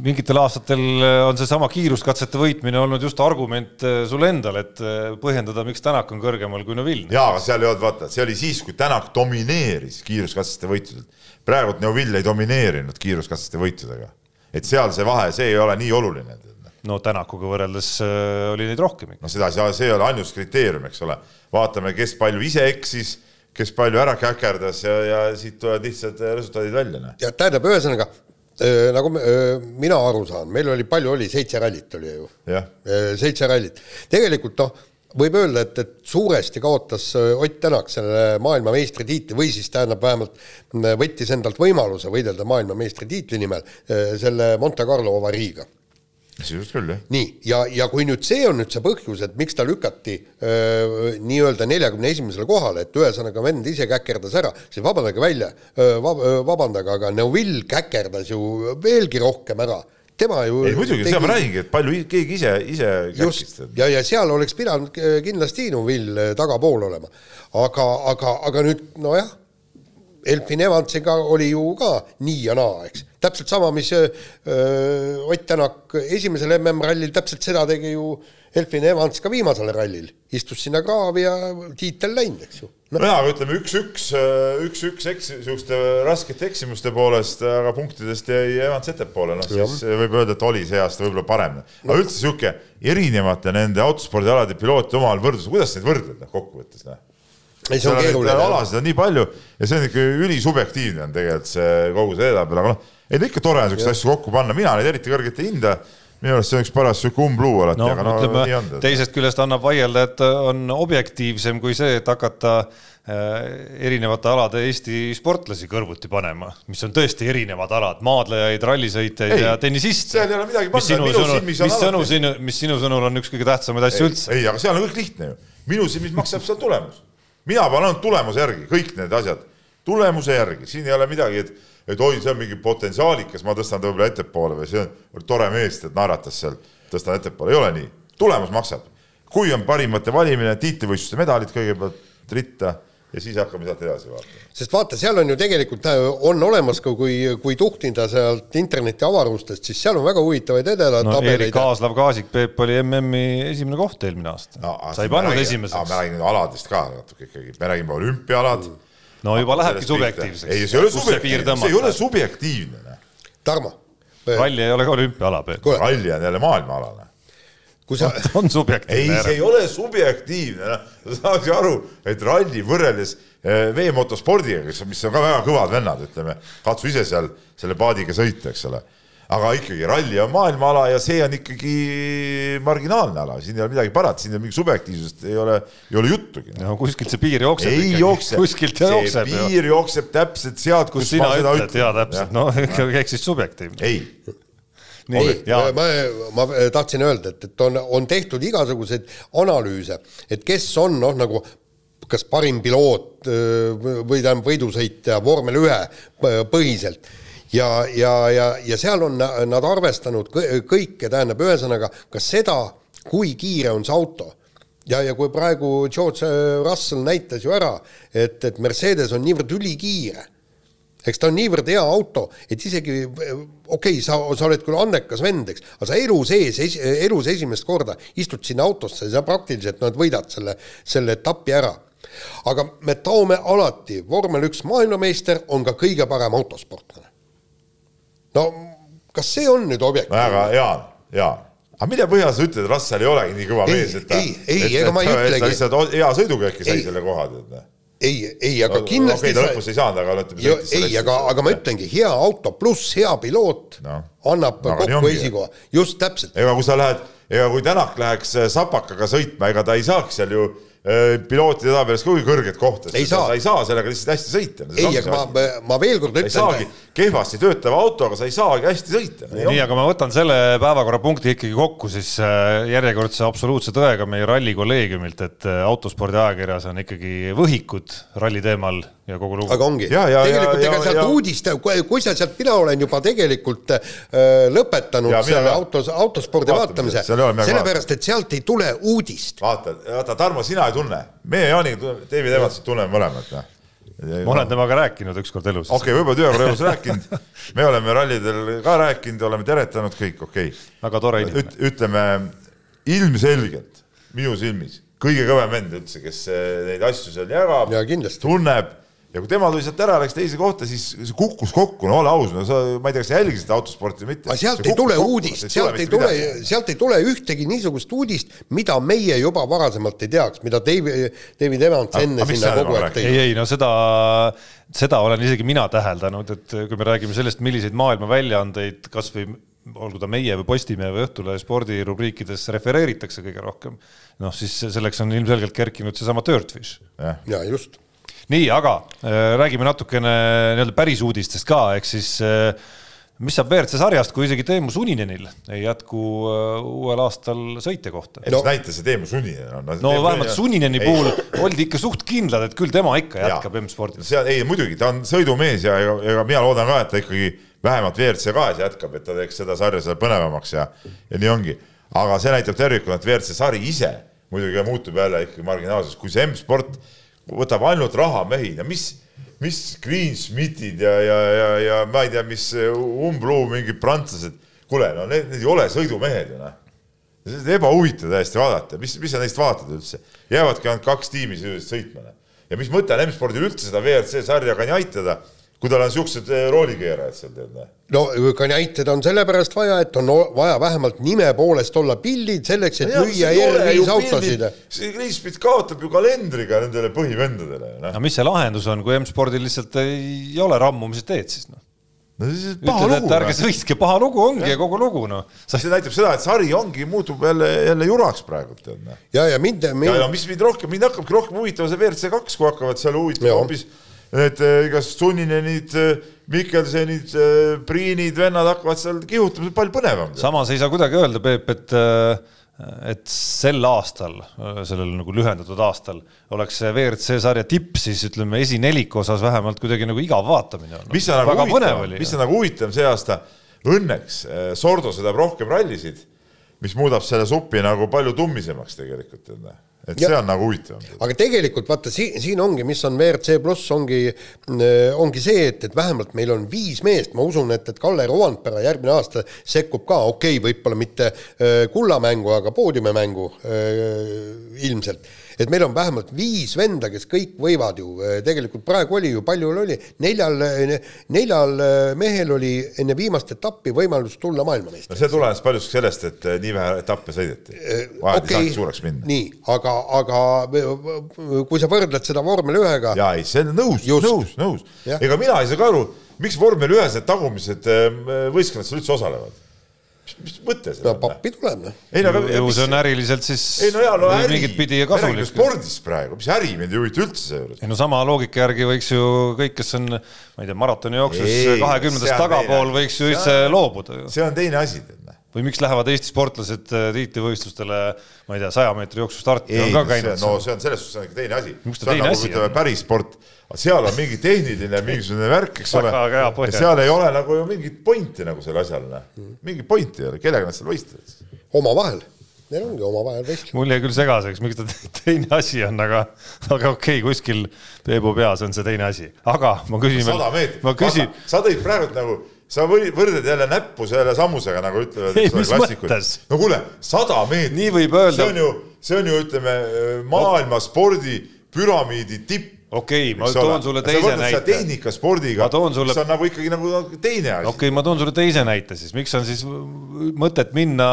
mingitel aastatel eh, on seesama kiiruskatsete võitmine olnud just argument eh, sul endal, et põhjendada, miks Tänak on kõrgemal kui Neville. jaa, aga seal ei olnud, vaata, see oli siis, kui Tänak domineeris kiiruskatsete võitudelt. praegult Neville ei domineerinud kiiruskatsete võitudega. et seal see vahe, see ei ole nii oluline no Tänakuga võrreldes äh, oli neid rohkem no seda, see ei ole ainus kriteerium, eks ole. vaatame, kes palju ise eksis, kes palju ära käkerdas ja, ja siit tulevad lihtsad resultaadid välja. Noh. ja tähendab, ühesõnaga äh, nagu äh, mina aru saan, meil oli palju oli, seitse rallit oli ju. seitse rallit. tegelikult noh, võib öelda, et, et suuresti kaotas Ott Tänak selle maailmameistritiitli või siis tähendab vähemalt võttis endalt võimaluse võidelda maailmameistritiitli nimel selle Monte Carlo avariiga sisuliselt küll, jah. nii, ja, ja kui nüüd see on nüüd see põhjus, et miks ta lükati nii-öelda neljakümne esimesele kohale, et ühesõnaga vend ise käkerdas ära, siis vabandage välja vab,, vabandage, aga Neuvill käkerdas ju veelgi rohkem ära tema ju ei muidugi tegi..., seda ma räägingi, et palju keegi ise, ise just, ja, ja seal oleks pidanud kindlasti Neuvill tagapool olema. aga, aga, aga nüüd nojah, Elfin Evansiga oli ju ka nii ja naa, eks. Täpselt sama, mis öö, Ott Tänak esimesel MM-rallil, täpselt seda tegi ju Elfin Evans ka viimasel rallil. istus sinna kraavi ja tiitel läinud, eks ju no.. nojah, aga ütleme üks-üks, üks-üks eks-, niisuguste raskete eksimuste poolest, aga punktidest jäi Evans ettepoole, noh siis ja. võib öelda, et oli see aasta võib-olla parem. aga no. üldse niisugune erinevate nende autospordialade pilootide omavahel võrdlus, kuidas neid võrdled, noh kokkuvõttes, noh ei, see on keeruline. alasid on nii palju ja see on ikka ülisubjektiivne on tegelikult see kogu see edetabel, aga noh, ei no ikka tore on siukseid asju kokku panna, mina neid eriti kõrgelt ei hinda minu arust see on üks paras sihuke umbluu alati no,, aga no ütleme, nii on. teisest küljest annab vaielda, et on objektiivsem kui see, et hakata äh, erinevate alade Eesti sportlasi kõrvuti panema, mis on tõesti erinevad alad, maadlejaid, rallisõitjaid ja tennisiste. seal ei ole midagi panna, minu sõnul, silmis on mis sõnu sinu, mis sinu sõnul on üks kõige tähtsamaid asju üldse? ei, aga seal on kõik lihtne ju. minu silmis maksab seal tulemus mina panen ainult tulemuse järgi, kõik need asjad, tulemuse järgi, siin ei ole midagi, et, et oi, see on mingi potentsiaalikas, ma tõstan ta võib-olla ettepoole või see on tore mees, et naeratas seal, tõstan ettepoole, ei ole nii. tulemus maksab. kui on parimate valimine, tiitlivõistluste medalid kõigepealt ritta ja siis hakkame sealt edasi vaatama. sest vaata, seal on ju tegelikult, äh, on olemas ka, kui, kui tuhnida sealt interneti avarustest, siis seal on väga huvitavaid edelatabeleid no,. Erik Kaaslav Kaasik, Peep oli MM-i esimene koht eelmine aasta no,. sai pannud esimeseks. me räägime aladest ka natuke ikkagi, me räägime olümpiaalad no juba lähebki subjektiivseks. ei, see ei ole subjektiivne, see ei ole subjektiivne. Tarmo. ralli ei ole ka olümpiaala. ralli on jälle maailmaala kui sa on ei, subjektiivne see ei ole subjektiivne, noh, sa saaks ju aru, et ralli võrreldes eh, veemotospordiga, kes, mis on ka väga kõvad vennad, ütleme, katsu ise seal selle paadiga sõita, eks ole. aga ikkagi ralli on maailmaala ja see on ikkagi marginaalne ala, siin ei ole midagi parata, siin ei ole mingit subjektiivsust, ei ole, ei ole juttugi. no kuskilt see piir jookseb ei jookse, kuskilt see jookseb piir jookseb täpselt sealt, kus kus sina ütled, jaa täpselt, no ikkagi eks siis subjektiivne. ei, nii, ma, ma tahtsin öelda, et, et on, on tehtud igasuguseid analüüse, et kes on noh, nagu kas parim piloot öö, või tähendab võidusõitja vormel ühe p- põhiselt. Ja, ja, ja, ja seal on na- nad arvestanud kõ- kõike, tähendab ühesõnaga ka seda, kui kiire on see auto. Ja, ja kui praegu George Russell näitas ju ära, et, et Mercedes on niivõrd ülikiire eks ta on niivõrd hea auto, et isegi okei okay,, sa, sa oled küll andekas vend, eks, aga sa elu sees, elus esimest korda istud sinna autosse, sa praktiliselt noh, et võidad selle, selle etapi ära. aga me toome alati, vormel üks maailmameister on ka kõige parem autosportlane. no kas see on nüüd väga objektiivne? Jaan, Jaan, aga mille põhjal sa ütled, et Russell ei olegi nii kõva Ei, mees, et ta, ei, ei, ega ma ei et ta- ütlegi. lihtsalt hea sõiduga äkki sai selle koha tead. ei, ei, aga kindlasti okei, ta lõpus ei saanud, aga ütleme. Jo, ei, aga, aga ma ütlengi, hea auto pluss hea piloot Noh. annab nii kokku esikoha, just täpselt. ega kui sa lähed, ega kui Tänak läheks äh, sapakaga sõitma, ega ta ei saaks seal ju äh, pilootide tabelis kuigi kõrget kohta. Ei saa. ta ei saa sellega lihtsalt hästi sõita. ei, aga ma, ma veel kord ei saagi ütlen, kehvasti töötava autoga, sa ei saagi hästi sõita. nii, aga ma võtan selle päevakorrapunkti ikkagi kokku siis äh, järjekordse absoluutse tõega meie ralli kolleegiumilt, et äh, autospordi ajakirjas on ikkagi võhikud ralli teemal ja kogu lugu. aga ongi, Ja, ja, tegelikult ega sealt uudist, kui sa sealt, mina olen juba tegelikult äh, lõpetanud Ja, selle autos, autospordi Vaatamise, sellepärast et sealt ei tule uudist. vaata, vaata, Tarmo, sina ei tunne, meie Jaaniga, David Evansit tunneme mõlemad. Ma olen temaga rääkinud ükskord elus. okei okay,, võib-olla töökorra elus rääkinud, me oleme rallidel ka rääkinud, oleme teretanud kõik, okei okay. väga tore inimene Üt,. ütleme ilmselgelt minu silmis kõige kõvem vend üldse, kes eh, neid asju seal jagab Ja kindlasti., tunneb ja kui tema tuli sealt ära, läks teise kohta, siis see kukkus kokku, no ole aus, no sa, ma ei tea, kas sa jälgisid autosporti või mitte. aga sealt ei tule uudist, sealt ei tule, sealt ei tule ühtegi niisugust uudist, mida meie juba varasemalt ei teaks, mida David, David Evans Aga- enne aga sinna kogu aeg tõi. ei, ei no seda, seda olen isegi mina täheldanud, et kui me räägime sellest, milliseid maailma väljaandeid kasvõi olgu ta meie või Postimehe või Õhtulehe spordirubriikides refereeritakse kõige rohkem, noh siis selleks on ilmselgelt kerkinud seesama Dirtfish ja just, nii, aga äh, räägime natukene nii-öelda päris uudistest ka, ehk siis äh, mis saab WRC sarjast, kui isegi Teemu Suninenil ei jätku äh, uuel aastal sõitja kohta? no. mis näitas see Teemu Sunninen on? no vähemalt Sunineni puhul oldi ikka suht kindlad, et küll tema ikka jätkab M-spordis. seal ei muidugi, ta on sõidumees ja ega, ega mina loodan ka, et ta ikkagi vähemalt WRC kahes jätkab, et ta teeks seda sarja seal põnevamaks ja, ja nii ongi. aga see näitab tervikuna, et WRC sari ise muidugi muutub jälle ikkagi marginaalseks, kui see M-sport võtab ainult rahamehi ja mis, mis Greensmithid ja, ja, ja, ja ma ei tea, mis umbluu mingid prantslased, kuule, no need, need ei ole sõidumehed ju noh ebahuvitav täiesti vaadata, mis, mis sa neist vaatad üldse, jäävadki ainult kaks tiimi sõitma. noh. ja mis mõte on M-spordil üldse seda WRC sarja kanjaitada, kui tal on siuksed eh, roolikeerajad seal tead. noh. no kanjaited on sellepärast vaja, et on vaja vähemalt nime poolest olla pildid selleks, et müüa R5 autosid. see Kriispit kaotab ju kalendriga nendele põhivendadele. noh. aga mis see lahendus on, kui M-spordil lihtsalt ei ole rammumised teed siis noh? no see on paha ütled, et lugu. ärge sõitke, paha lugu ongi ja kogu lugu noh. sa see näitab seda, et sari ongi, muutub jälle, jälle juraks praegu tead. noh. ja, ja mind, ja, mind ja mis mind rohkem, mind hakkabki rohkem huvitama see WRC kaks, kui hakkavad seal huvitama hoopis need eh, igasugused Sunninenid, Mikkelsenid, Priinid, vennad hakkavad seal kihutama, see on palju põnevam. samas ei saa kuidagi öelda, Peep, et et sel aastal, sellel nagu lühendatud aastal oleks see WRC sarja tipp siis ütleme esineliku osas vähemalt kuidagi nagu igav vaatamine olnud. mis on nagu huvitav, mis on nagu huvitav see aasta, õnneks eh, Sordo sõidab rohkem rallisid, mis muudab selle supi nagu palju tummisemaks tegelikult. et Ja- see on nagu huvitav. aga tegelikult vaata siin, siin ongi, mis on WRC pluss, ongi, ongi see, et, et vähemalt meil on viis meest, ma usun, et, et Kalle Roandpere järgmine aasta sekkub ka, okei okay,, võib-olla mitte öö, kullamängu, aga poodiumimängu öö, ilmselt. Et meil on vähemalt viis venda, kes kõik võivad ju, tegelikult praegu oli ju, palju oli, neljal, neljal öö, mehel oli enne viimast etappi võimalus tulla no maailmameistriks. see tulenes paljuski sellest, et eh, nii vähe etappe sõideti. vahel ei saagi suureks minna. nii, aga, aga kui sa võrdled seda vormel ühega, ja ei, see on nõus, nõus, nõus. Ega mina ei saa ka aru, miks vormel ühes need tagumised eh, võistkonnad seal üldse osalevad. Mis mõte no sellel on? pappi tuleb noh. ei no aga ju see on äriliselt siis ei no jaa, no äri, mingit pidi kasulik. spordist praegu, mis äri mind ei huvita üldse seejuures. ei no sama loogika järgi võiks ju kõik, kes on, ma ei tea, maratonijooksus kahekümnendast tagapool võiks ju see üldse on- loobuda ju. see on teine asi, tead näe. Või miks lähevad Eesti sportlased äh, tiitlivõistlustele, ma ei tea, saja meetri jooksu starti ei on ka, no käinud no see on selles suhtes teine asi. See on nagu ütleme päris sport, seal on mingi tehniline mingisugune värk, eks ole. Seal ei ole nagu ju mingit pointi nagu selle asjal, noh. mingit pointi ei ole, kellega nad seal võistlevad siis? omavahel, neil ongi omavahel vestlus. mul jäi küll segaseks, miks ta te- teine asi on, aga, aga okei okay,, kuskil Peebu peas on see teine asi, aga ma küsin sada meetrit. ma küsin, sa tõid praegu nagu, sa või- võrdled jälle näppu selle sammusega, nagu ütlevad klassikud. no kuule, sada meetrit. Nii võib öelda. see on ju, see on ju, ütleme, maailma spordi püramiidi tipp. Okei okay,, ma toon sulle teise näite. tehnikaspordiga, Ma toon sulle- see on nagu ikkagi nagu teine asi. Okei okay,, ma toon sulle teise näite siis, miks on siis mõtet minna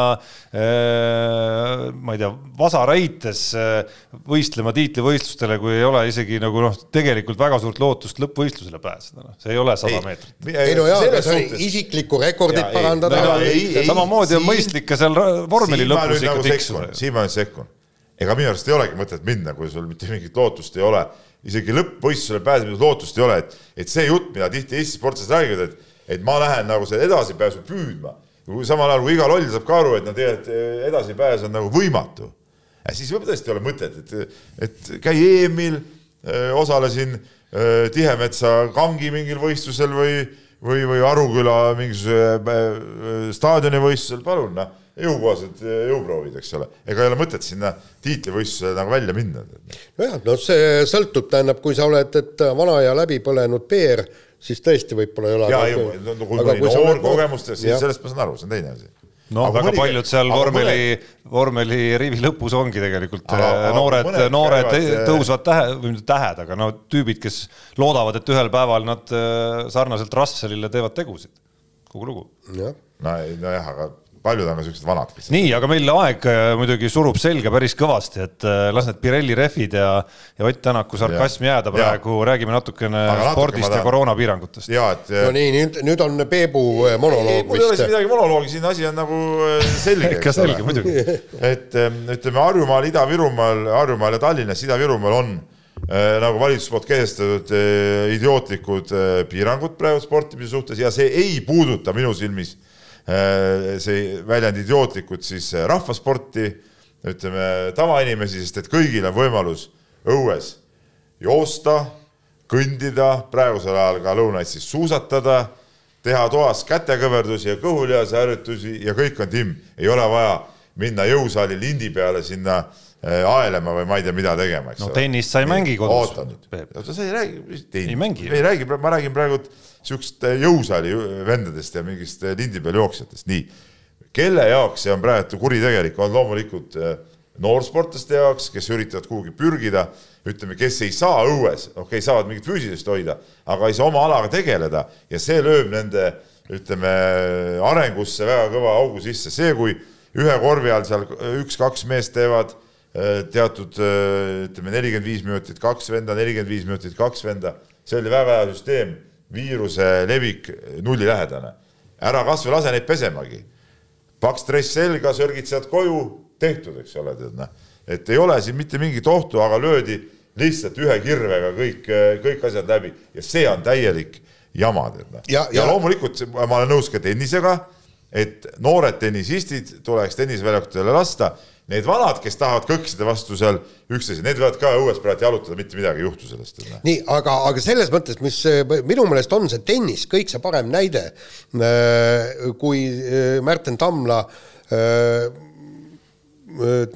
äh,, ma ei tea, vasaraites äh, võistlema tiitlivõistlustele, kui ei ole isegi nagu noh, tegelikult väga suurt lootust lõppvõistlusele pääseda, noh, see ei ole sada meetrit. ei no jaa, aga see oli isiklikku rekordit ei, parandada. No ei, ei, samamoodi on mõistlik ka seal vormeli lõpus ikka nagu tiksuda. siin ma nüüd sekkun. ega minu arust ei olegi mõtet minna, kui sul mitte mingit lootust ei ole, isegi lõppvõistlusele pääsemise lootust ei ole, et, et see jutt, mida tihti Eesti sportlased räägivad, et, et ma lähen nagu selle edasipääsu püüdma, samal ajal kui iga loll saab ka aru, et no tegelikult eh, edasipääs on nagu võimatu. siis võib tõesti olla mõtet, et, et käi EM-il, osalesin öö, Tihemetsa kangi mingil võistlusel või, või, või Aruküla mingisuguse öö, staadionivõistlusel, palun noh, jõukohased öö, jõuproovid, eks ole. ega ei ole mõtet sinna tiitlivõistlusele nagu välja minna. nojah, no see sõltub, tähendab, kui sa oled, et vana ja läbipõlenud peer, siis tõesti võib-olla ei ole. ja, ei, no kui mõni noor kogemustest, siis sellest ma saan aru, see on teine asi. no väga paljud seal vormeli, vormeli rivi lõpus ongi tegelikult Aga- aga, aga noored noored käivad, tõusvad tähe, või mitte tähed, aga no tüübid, kes loodavad, et ühel päeval nad äh, sarnaselt Russellile teevad tegusid. kogu lugu. jah, no ei, nojah, aga paljud on ka siuksed vanad, nii, aga meil aeg äh, muidugi surub selga päris kõvasti, et äh, las need Pirelli rehvid ja, ja Ott Tänaku sarkasm jääda praegu, räägime natukene Aga natuke spordist ma ja koroonapiirangutest. ja et no nii, nüüd, nüüd on Peebu monoloog mul ei ole siin vist. midagi monoloogi, siin asi on nagu äh, selge. ikka selge muidugi. et ähm, ütleme Harjumaal, Ida-Virumaal, Harjumaal ja Tallinnas, Ida-Virumaal on äh, nagu valitsus poolt kehtestatud äh, idiootlikud äh, piirangud praegu sportimise suhtes ja see ei puuduta minu silmis äh, see väljend idiootlikud siis äh, rahvasporti, ütleme tavainimesi, sest et kõigil on võimalus õues joosta, kõndida, praegusel ajal ka lõunaid siis suusatada teha toas kätekõverdusi ja kõhulihase harjutusi ja kõik on timm, ei ole vaja minna jõusaali lindi peale sinna äh, aelema või ma ei tea, mida tegema, eks no tennist sa ei mängi kodus oota nüüd, oota sa ei räägi, Ei mängi. ei räägi, ma räägin praegu siukest jõusaali vendadest ja mingist äh, lindi peal jooksjatest, nii. kelle jaoks see on praegu kuritegelik, on loomulikult äh, noorsportlaste jaoks, kes üritavad kuhugi pürgida, ütleme, kes ei saa õues, okei okay,, saavad mingit füüsilist hoida, aga ei saa oma alaga tegeleda. Ja see lööb nende ütleme arengusse väga kõva augu sisse, see, kui ühe korvi all seal üks-kaks meest teevad äh, teatud äh, ütleme nelikümmend viis minutit kaks venda, nelikümmend viis minutit kaks venda, see oli väga hea süsteem, viiruse levik nullilähedane. ära kasvõi lase neid pesemagi paks dress selga, sörgid sealt koju, tehtud, eks ole, tead noh. et ei ole siin mitte mingit ohtu, aga löödi lihtsalt ühe kirvega kõik, kõik asjad läbi ja see on täielik jama, tead noh. Ja- ja, ja loomulikult ma olen nõus ka tennisega, et noored tennisistid tuleks tennisväljakutele lasta. Need vanad, kes tahavad kõksida vastu seal üksteise, need võivad ka õues praegu jalutada, mitte midagi ei juhtu sellest. nii, aga, aga selles mõttes, mis eh, minu meelest on see tennis kõikse parem näide, kui eh, Märten Tamla eh,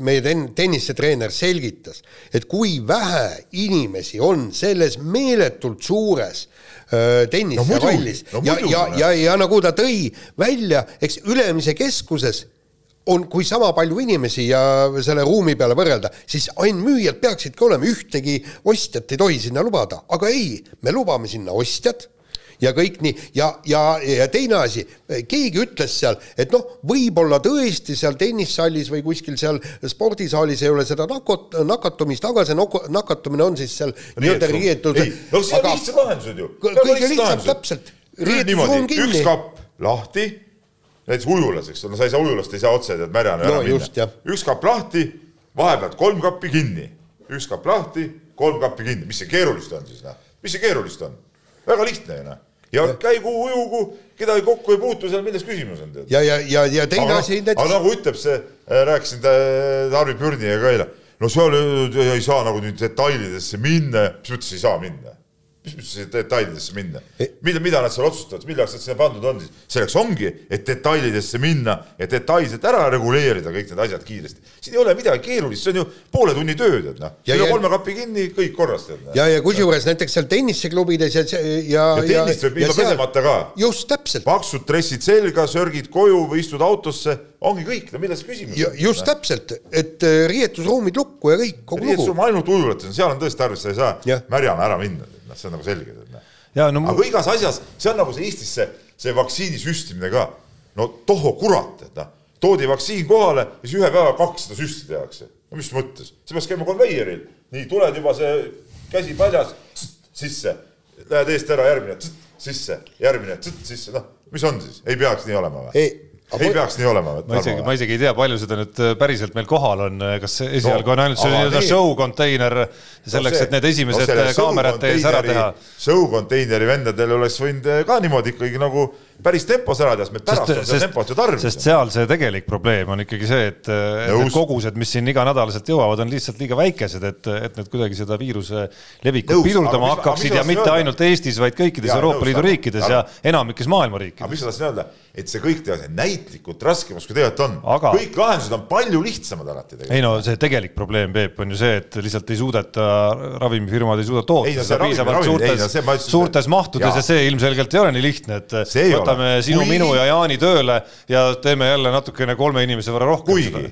meie ten-, tennisetreener selgitas, et kui vähe inimesi on selles meeletult suures öö, tenniserallis no no, ja, muidugi, ja, noh. ja, ja nagu ta tõi välja, eks Ülemise keskuses on, kui sama palju inimesi ja selle ruumi peale võrrelda, siis ainult müüjad peaksidki olema, ühtegi ostjat ei tohi sinna lubada, aga ei, me lubame sinna ostjad ja kõik nii ja, ja, ja teine asi, keegi ütles seal, et noh, võib-olla tõesti seal tennissallis või kuskil seal spordisaalis ei ole seda nakot-, nakatumist, aga see nok- nakatumine on siis seal nii-öelda riietud. no see on lihtsad lahendused ju. kõige lihtsam, täpselt. riietusruum üks kapp lahti, näiteks ujulas, eks ole, no sa ei saa ujulast, ei saa otse tead märjana No ära minna. üks kapp lahti, vahepealt kolm kappi kinni, üks kapp lahti, kolm kappi kinni, mis see keerulist on siis noh, mis see keerulist on? väga lihtne ju noh ja käigu ujugu, kedagi kokku ei puutu, seal milles küsimus on ja, ja, ja, ja teine asi aga nagu ütleb see, rääkisin ta- Tarvi Pürniga ka eile, no seal ei, ei saa nagu nüüd detailidesse minna, mis mõttes ei saa minna? Mis mõttes detailidesse minna? mida, mida nad seal otsustavad, milleks nad sinna pandud on siis? selleks ongi, et detailidesse minna ja detailselt ära reguleerida kõik need asjad kiiresti. siin ei ole midagi keerulist, see on ju poole tunni töö, tead noh. Ja- kolme kapi kinni, kõik korras, tead noh. ja, ja kusjuures näiteks seal tenniseklubides ja, ja, ja tennist võib ilma pesemata ka. just täpselt. paksud dressid selga, sörgid koju või istud autosse, ongi kõik, no milles küsimus ja just täpselt, et äh, riietusruumid lukku ja kõik, kogu lugu. riietusruum ainult ujulates on, seal on tõesti tarvis, sa ei saa märjana ära minna, noh, see on nagu selge. ja no aga igas asjas, see on nagu see Eestis see, see vaktsiini süstimine ka. no tohoo kurat, et noh, toodi vaktsiin kohale ja siis ühe päevaga kakssada süsti tehakse. no mis mõttes, see peaks käima konveieril, nii tuled juba see käsi padjas, sisse, lähed eest ära, järgmine sisse, järgmine sisse, noh, mis on siis, ei peaks nii olema või? Ei, aga peaks nii olema. ma isegi, ma isegi ei tea, palju seda nüüd äh, päriselt meil kohal on, kas esialgu on ainult see nii-öelda nii- show konteiner selleks, et need esimesed äh, kaamerate ees ära teha. Show-konteineri vendadel oleks võinud ka niimoodi ikkagi nagu päris tempos ära teha, sest me pärast on seda tempot ju tarvis. sest seal see tegelik probleem on ikkagi see, et, need kogused, mis siin iganädalaselt jõuavad, on lihtsalt liiga väikesed, et, et need kuidagi seda viiruse levikut pidurdama aga aga hakkaksid mis ja mitte öelda? ainult Eestis, vaid kõikides Jaa, Euroopa nõus, Liidu riikides ja enamikes maailma aga riikides. mis ma tahtsin öelda, et see kõik tehakse näitlikult raskemaks, kui tegelikult on Aga- kõik lahendused on palju lihtsamad alati tegelikult. ei no see tegelik probleem, Peep, on ju see, et lihtsalt ei suudeta, ravimifirmad ei suuda toota seda piisavalt suurtes suurtes mahtudes jaa. ja see ilmselgelt ei ole nii lihtne, et See ei võtame sinu, Kuigi- minu ja Jaani tööle ja teeme jälle natukene kolme inimese võrra rohkem kuigi seda.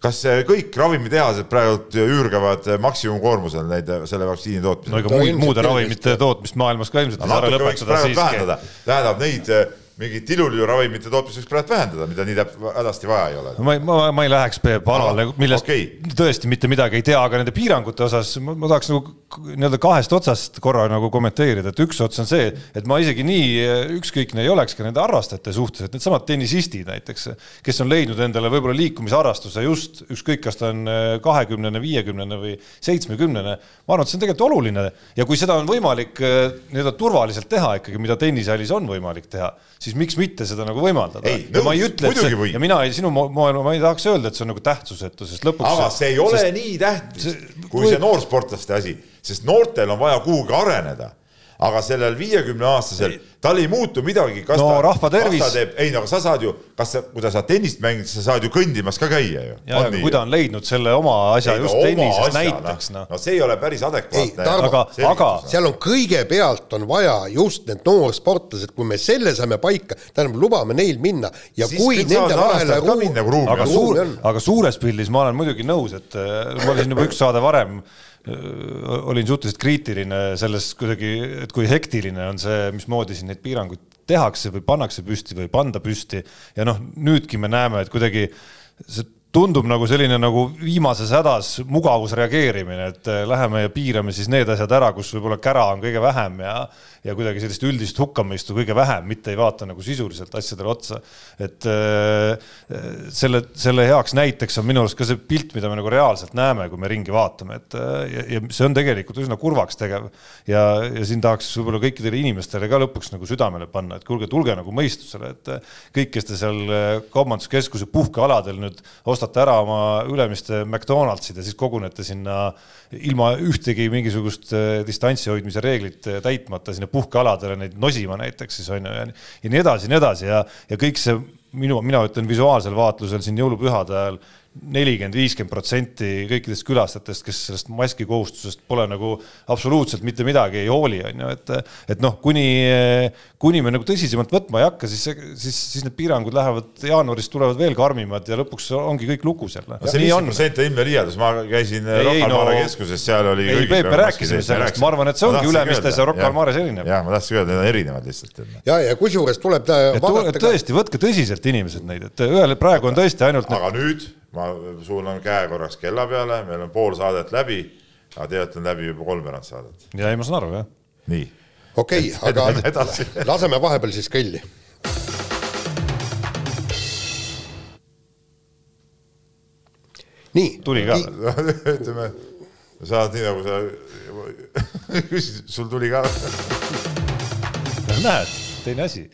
kas see kõik ravimitehased praegu üürgavad maksimumkoormusel neid selle vaktsiini tootmisel? no ega muude ravimite tootmist maailmas ka ilmselt ei saa ära lõpetada siiski. tähendab neid mingeid tiluliluravimite tootmist võiks praegu vähendada, mida nii hädasti vaja ei ole. ma ei, ma, ma ei läheks Peep alale, millest okay. tõesti mitte midagi ei tea, aga nende piirangute osas ma, ma tahaks nagu nii-öelda kahest otsast korra nagu kommenteerida, et üks ots on see, et ma isegi nii eh, ükskõikne ei oleks ka nende harrastajate suhtes, et needsamad tennisistid näiteks, kes on leidnud endale võib-olla liikumisharrastuse just ükskõik, kas ta on eh, kahekümnene, viiekümnene või seitsmekümnene, ma arvan, et see on tegelikult oluline ja kui seda on võimalik eh, nii-öelda turvaliselt teha ikkagi, mida tennisalis on võimalik teha, siis miks mitte seda nagu võimaldada. Ei, ja ma ei nõus, ja mina ei, sinu moel ma ei tahaks öelda, et see on nagu tähtsusetu, sest lõpuks aga see ei ole nii tähtis kui see noorsportlaste asi, sest noortel on vaja kuhugi areneda. Aga sellel viiekümne aastasel, tal ei muutu midagi, kas No ta, rahva tervis- kas ta teeb, ei no aga sa saad ju, kas sa, kui sa saad tennist mängida, sa saad ju kõndimas ka käia ju. ja, aga kui ta on leidnud selle oma asja Ei, no just oma tennises asja, näiteks, noh. no see ei ole päris adekvaatne. Aga, aga seal on kõigepealt on vaja just need noorsportlased, kui me selle saame paika, tähendab, lubame neil minna. Ja Siis kui nende vahele ruumi aga suur aga suures pildis ma olen muidugi nõus, et äh, ma olin juba üks saade varem, olin suhteliselt kriitiline selles kuidagi, et kui hektiline on see, mismoodi siin neid piiranguid tehakse või pannakse püsti või ei panda püsti. Ja noh, nüüdki me näeme, et kuidagi see tundub nagu selline nagu viimases hädas mugavusreageerimine, et äh, läheme ja piirame siis need asjad ära, kus võib-olla kära on kõige vähem ja ja kuidagi sellist üldist hukkamõistu kõige vähem, mitte ei vaata nagu sisuliselt asjadele otsa. et äh, selle, selle heaks näiteks on minu arust ka see pilt, mida me nagu reaalselt näeme, kui me ringi vaatame, et ja, ja see on tegelikult üsna kurvaks tegev. ja, ja siin tahaks võib-olla kõikidele inimestele ka lõpuks nagu südamele panna, et kuulge, tulge nagu mõistusele, et kõik, kes te seal kaubanduskeskuse puhkealadel nüüd ostate ära oma Ülemiste McDonaldsid ja siis kogunete sinna ilma ühtegi mingisugust äh, distantsi hoidmise reeglit äh, täitmata sinna puhkealadele neid nosima näiteks siis on ju ja, nii edasi ja nii edasi ja, ja kõik see minu, mina ütlen visuaalsel vaatlusel siin jõulupühade ajal nelikümmend, viiskümmend protsenti kõikidest külastajatest, kes sellest maski kohustusest pole nagu absoluutselt mitte midagi ei hooli, on ju, et et noh, kuni, kuni me nagu tõsisemalt võtma ei hakka, siis, siis, siis need piirangud lähevad jaanuaris tulevad veel karmimad ja lõpuks ongi kõik lukus jälle. no see viiskümmend protsenti on ilmne liialdus, ma käisin Rocca al Mare keskuses, seal oli ei, Peep, me rääkisime sellest, ma arvan, et see ongi Ülemistes ja Rocca al Mares erinev. jah, ma tahtsin öelda, need on erinevad lihtsalt. ja, ja kusjuures tuleb vaadata tõesti, võtke tõsiselt inimesed neid, et ühele praegu on tõesti ainult aga nüüd ma suunan käe korraks kella peale, meil on pool saadet läbi, aga tegelikult on läbi juba kolmveerand saadet. ja ei, ma saan aru, jah. nii. okei okay,, aga laseme vahepeal siis kõlli. nii. tuli ka ütleme, sa oled nii nagu sa küsisid, sul tuli ka näed, teine asi.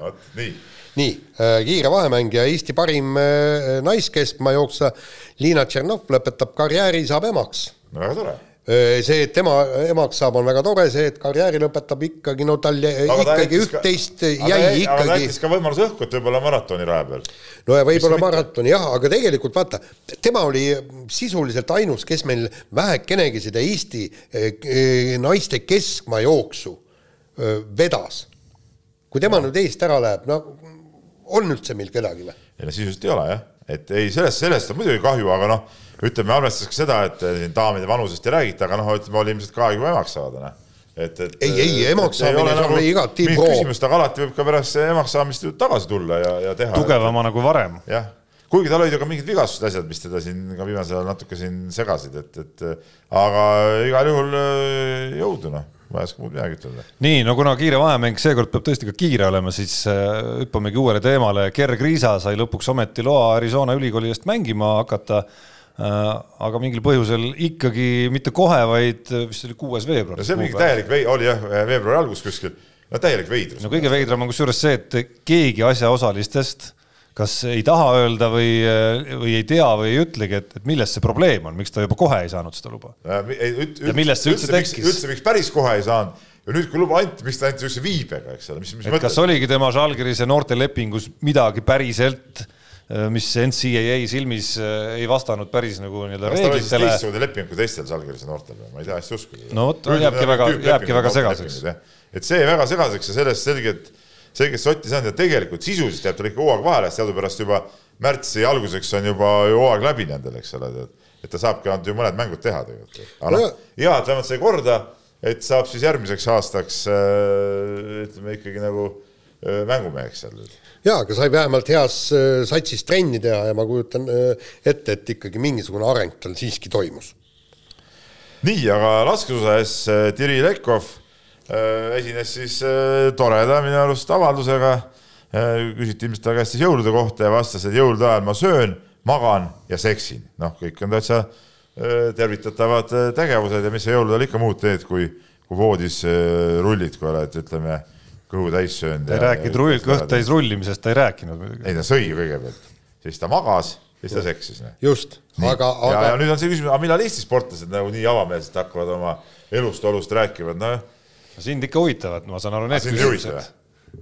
vot, nii nii, äh, kiire vahemäng ja Eesti parim äh, naiskeskmaa jooksja Liina Tšernov lõpetab karjääri, saab emaks. väga tore äh, see, et tema emaks saab, on väga tore, see, et karjääri lõpetab ikkagi, no tal ikkagi üht-teist jäi aga ikkagi. aga ta jättis ka võimaluse õhku, et võib-olla maratoni raja peal. no ja võib-olla maratoni jah, aga tegelikult vaata, tema oli sisuliselt ainus, kes meil vähekenegi seda Eesti naiste keskmaajooksu vedas. kui tema nüüd eest ära läheb, no on üldse meil kedagi või? ei no sisuliselt ei ole jah, et ei, sellest, sellest on muidugi kahju, aga noh, ütleme, arvestades ka seda, et siin daamide vanusest ei räägita, aga noh, ütleme, oli ilmselt ka juba emaks saada, noh et, et ei, ei emaks saamine nagu, oli igati pro. küsimust, aga alati võib ka pärast emaks saamist tagasi tulla ja, ja teha. tugevama nagu varem. jah, kuigi tal olid ju ka mingid vigastused, asjad, mis teda siin ka viimasel ajal natuke siin segasid, et, et aga igal juhul jõudu noh ma ei oska muud midagi ütelda. nii, no kuna kiire vahemäng seekord peab tõesti ka kiire olema, siis äh, hüppamegi uuele teemale. Ger Kriisa sai lõpuks ometi loa Arizona ülikooli eest mängima hakata. Äh, aga mingil põhjusel ikkagi mitte kohe, vaid vist oli kuues veebruar. see mingi täielik vei-, oli jah, veebruari algus kuskil, no täielik veidrus. no kõige veidram on kusjuures see, et keegi asjaosalistest kas ei taha öelda või, või ei tea või ei ütlegi, et, et milles see probleem on, miks ta juba kohe ei saanud seda luba? ja millest see üldse tekkis? üldse, miks päris kohe ei saanud ja nüüd, kui luba anti, miks ta anti niisuguse viibega, eks ole, mis, mis et mõtled? kas oligi tema Žalgirise noortelepingus midagi päriselt, mis NCAA silmis ei vastanud päris nagu nii-öelda reeglitele. teistsugune leping kui teistel Žalgirise noortel, ma ei taha hästi uskuda. no vot, jääbki väga, jääbki väga segaseks. et see väga segaseks ja sellest selgelt see, kes sotti saanud ja tegelikult sisuliselt jääb tal ikka hooaeg vahele, sest teadupärast juba märtsi alguseks on juba ju hooaeg läbi nendel, eks ole, et ta saabki ainult ju mõned mängud teha tegelikult. aga noh, hea, et vähemalt sai korda, et saab siis järgmiseks aastaks äh, ütleme ikkagi nagu äh, mängumeheks seal. jaa, aga sai vähemalt heas äh, satsis trenni teha ja ma kujutan ette, et ikkagi mingisugune areng tal siiski toimus. nii, aga laskesuusas Tiri Lekov esines siis äh, toreda minu arust avaldusega, äh, küsiti ilmselt ta käest siis jõulude kohta ja vastas, et jõulude ajal ma söön, magan ja seksin. noh, kõik on täitsa tervitatavad tegevused ja mis sa jõuludel ikka muud teed, kui, kui voodis rullid, kui oled, ütleme, kõhu täis söönud. ta ei rääkinud rull, kõht täis rullimisest, ta ei rääkinud muidugi. ei, ta sõi kõigepealt, siis ta magas, siis ta seksis. just, aga, aga. ja, ja nüüd on see küsimus, aga millal Eesti sportlased nagu nii avameelselt hakkavad oma elust-olust rääkima, et noh sind ikka huvitavad, ma saan aru, need küsimused.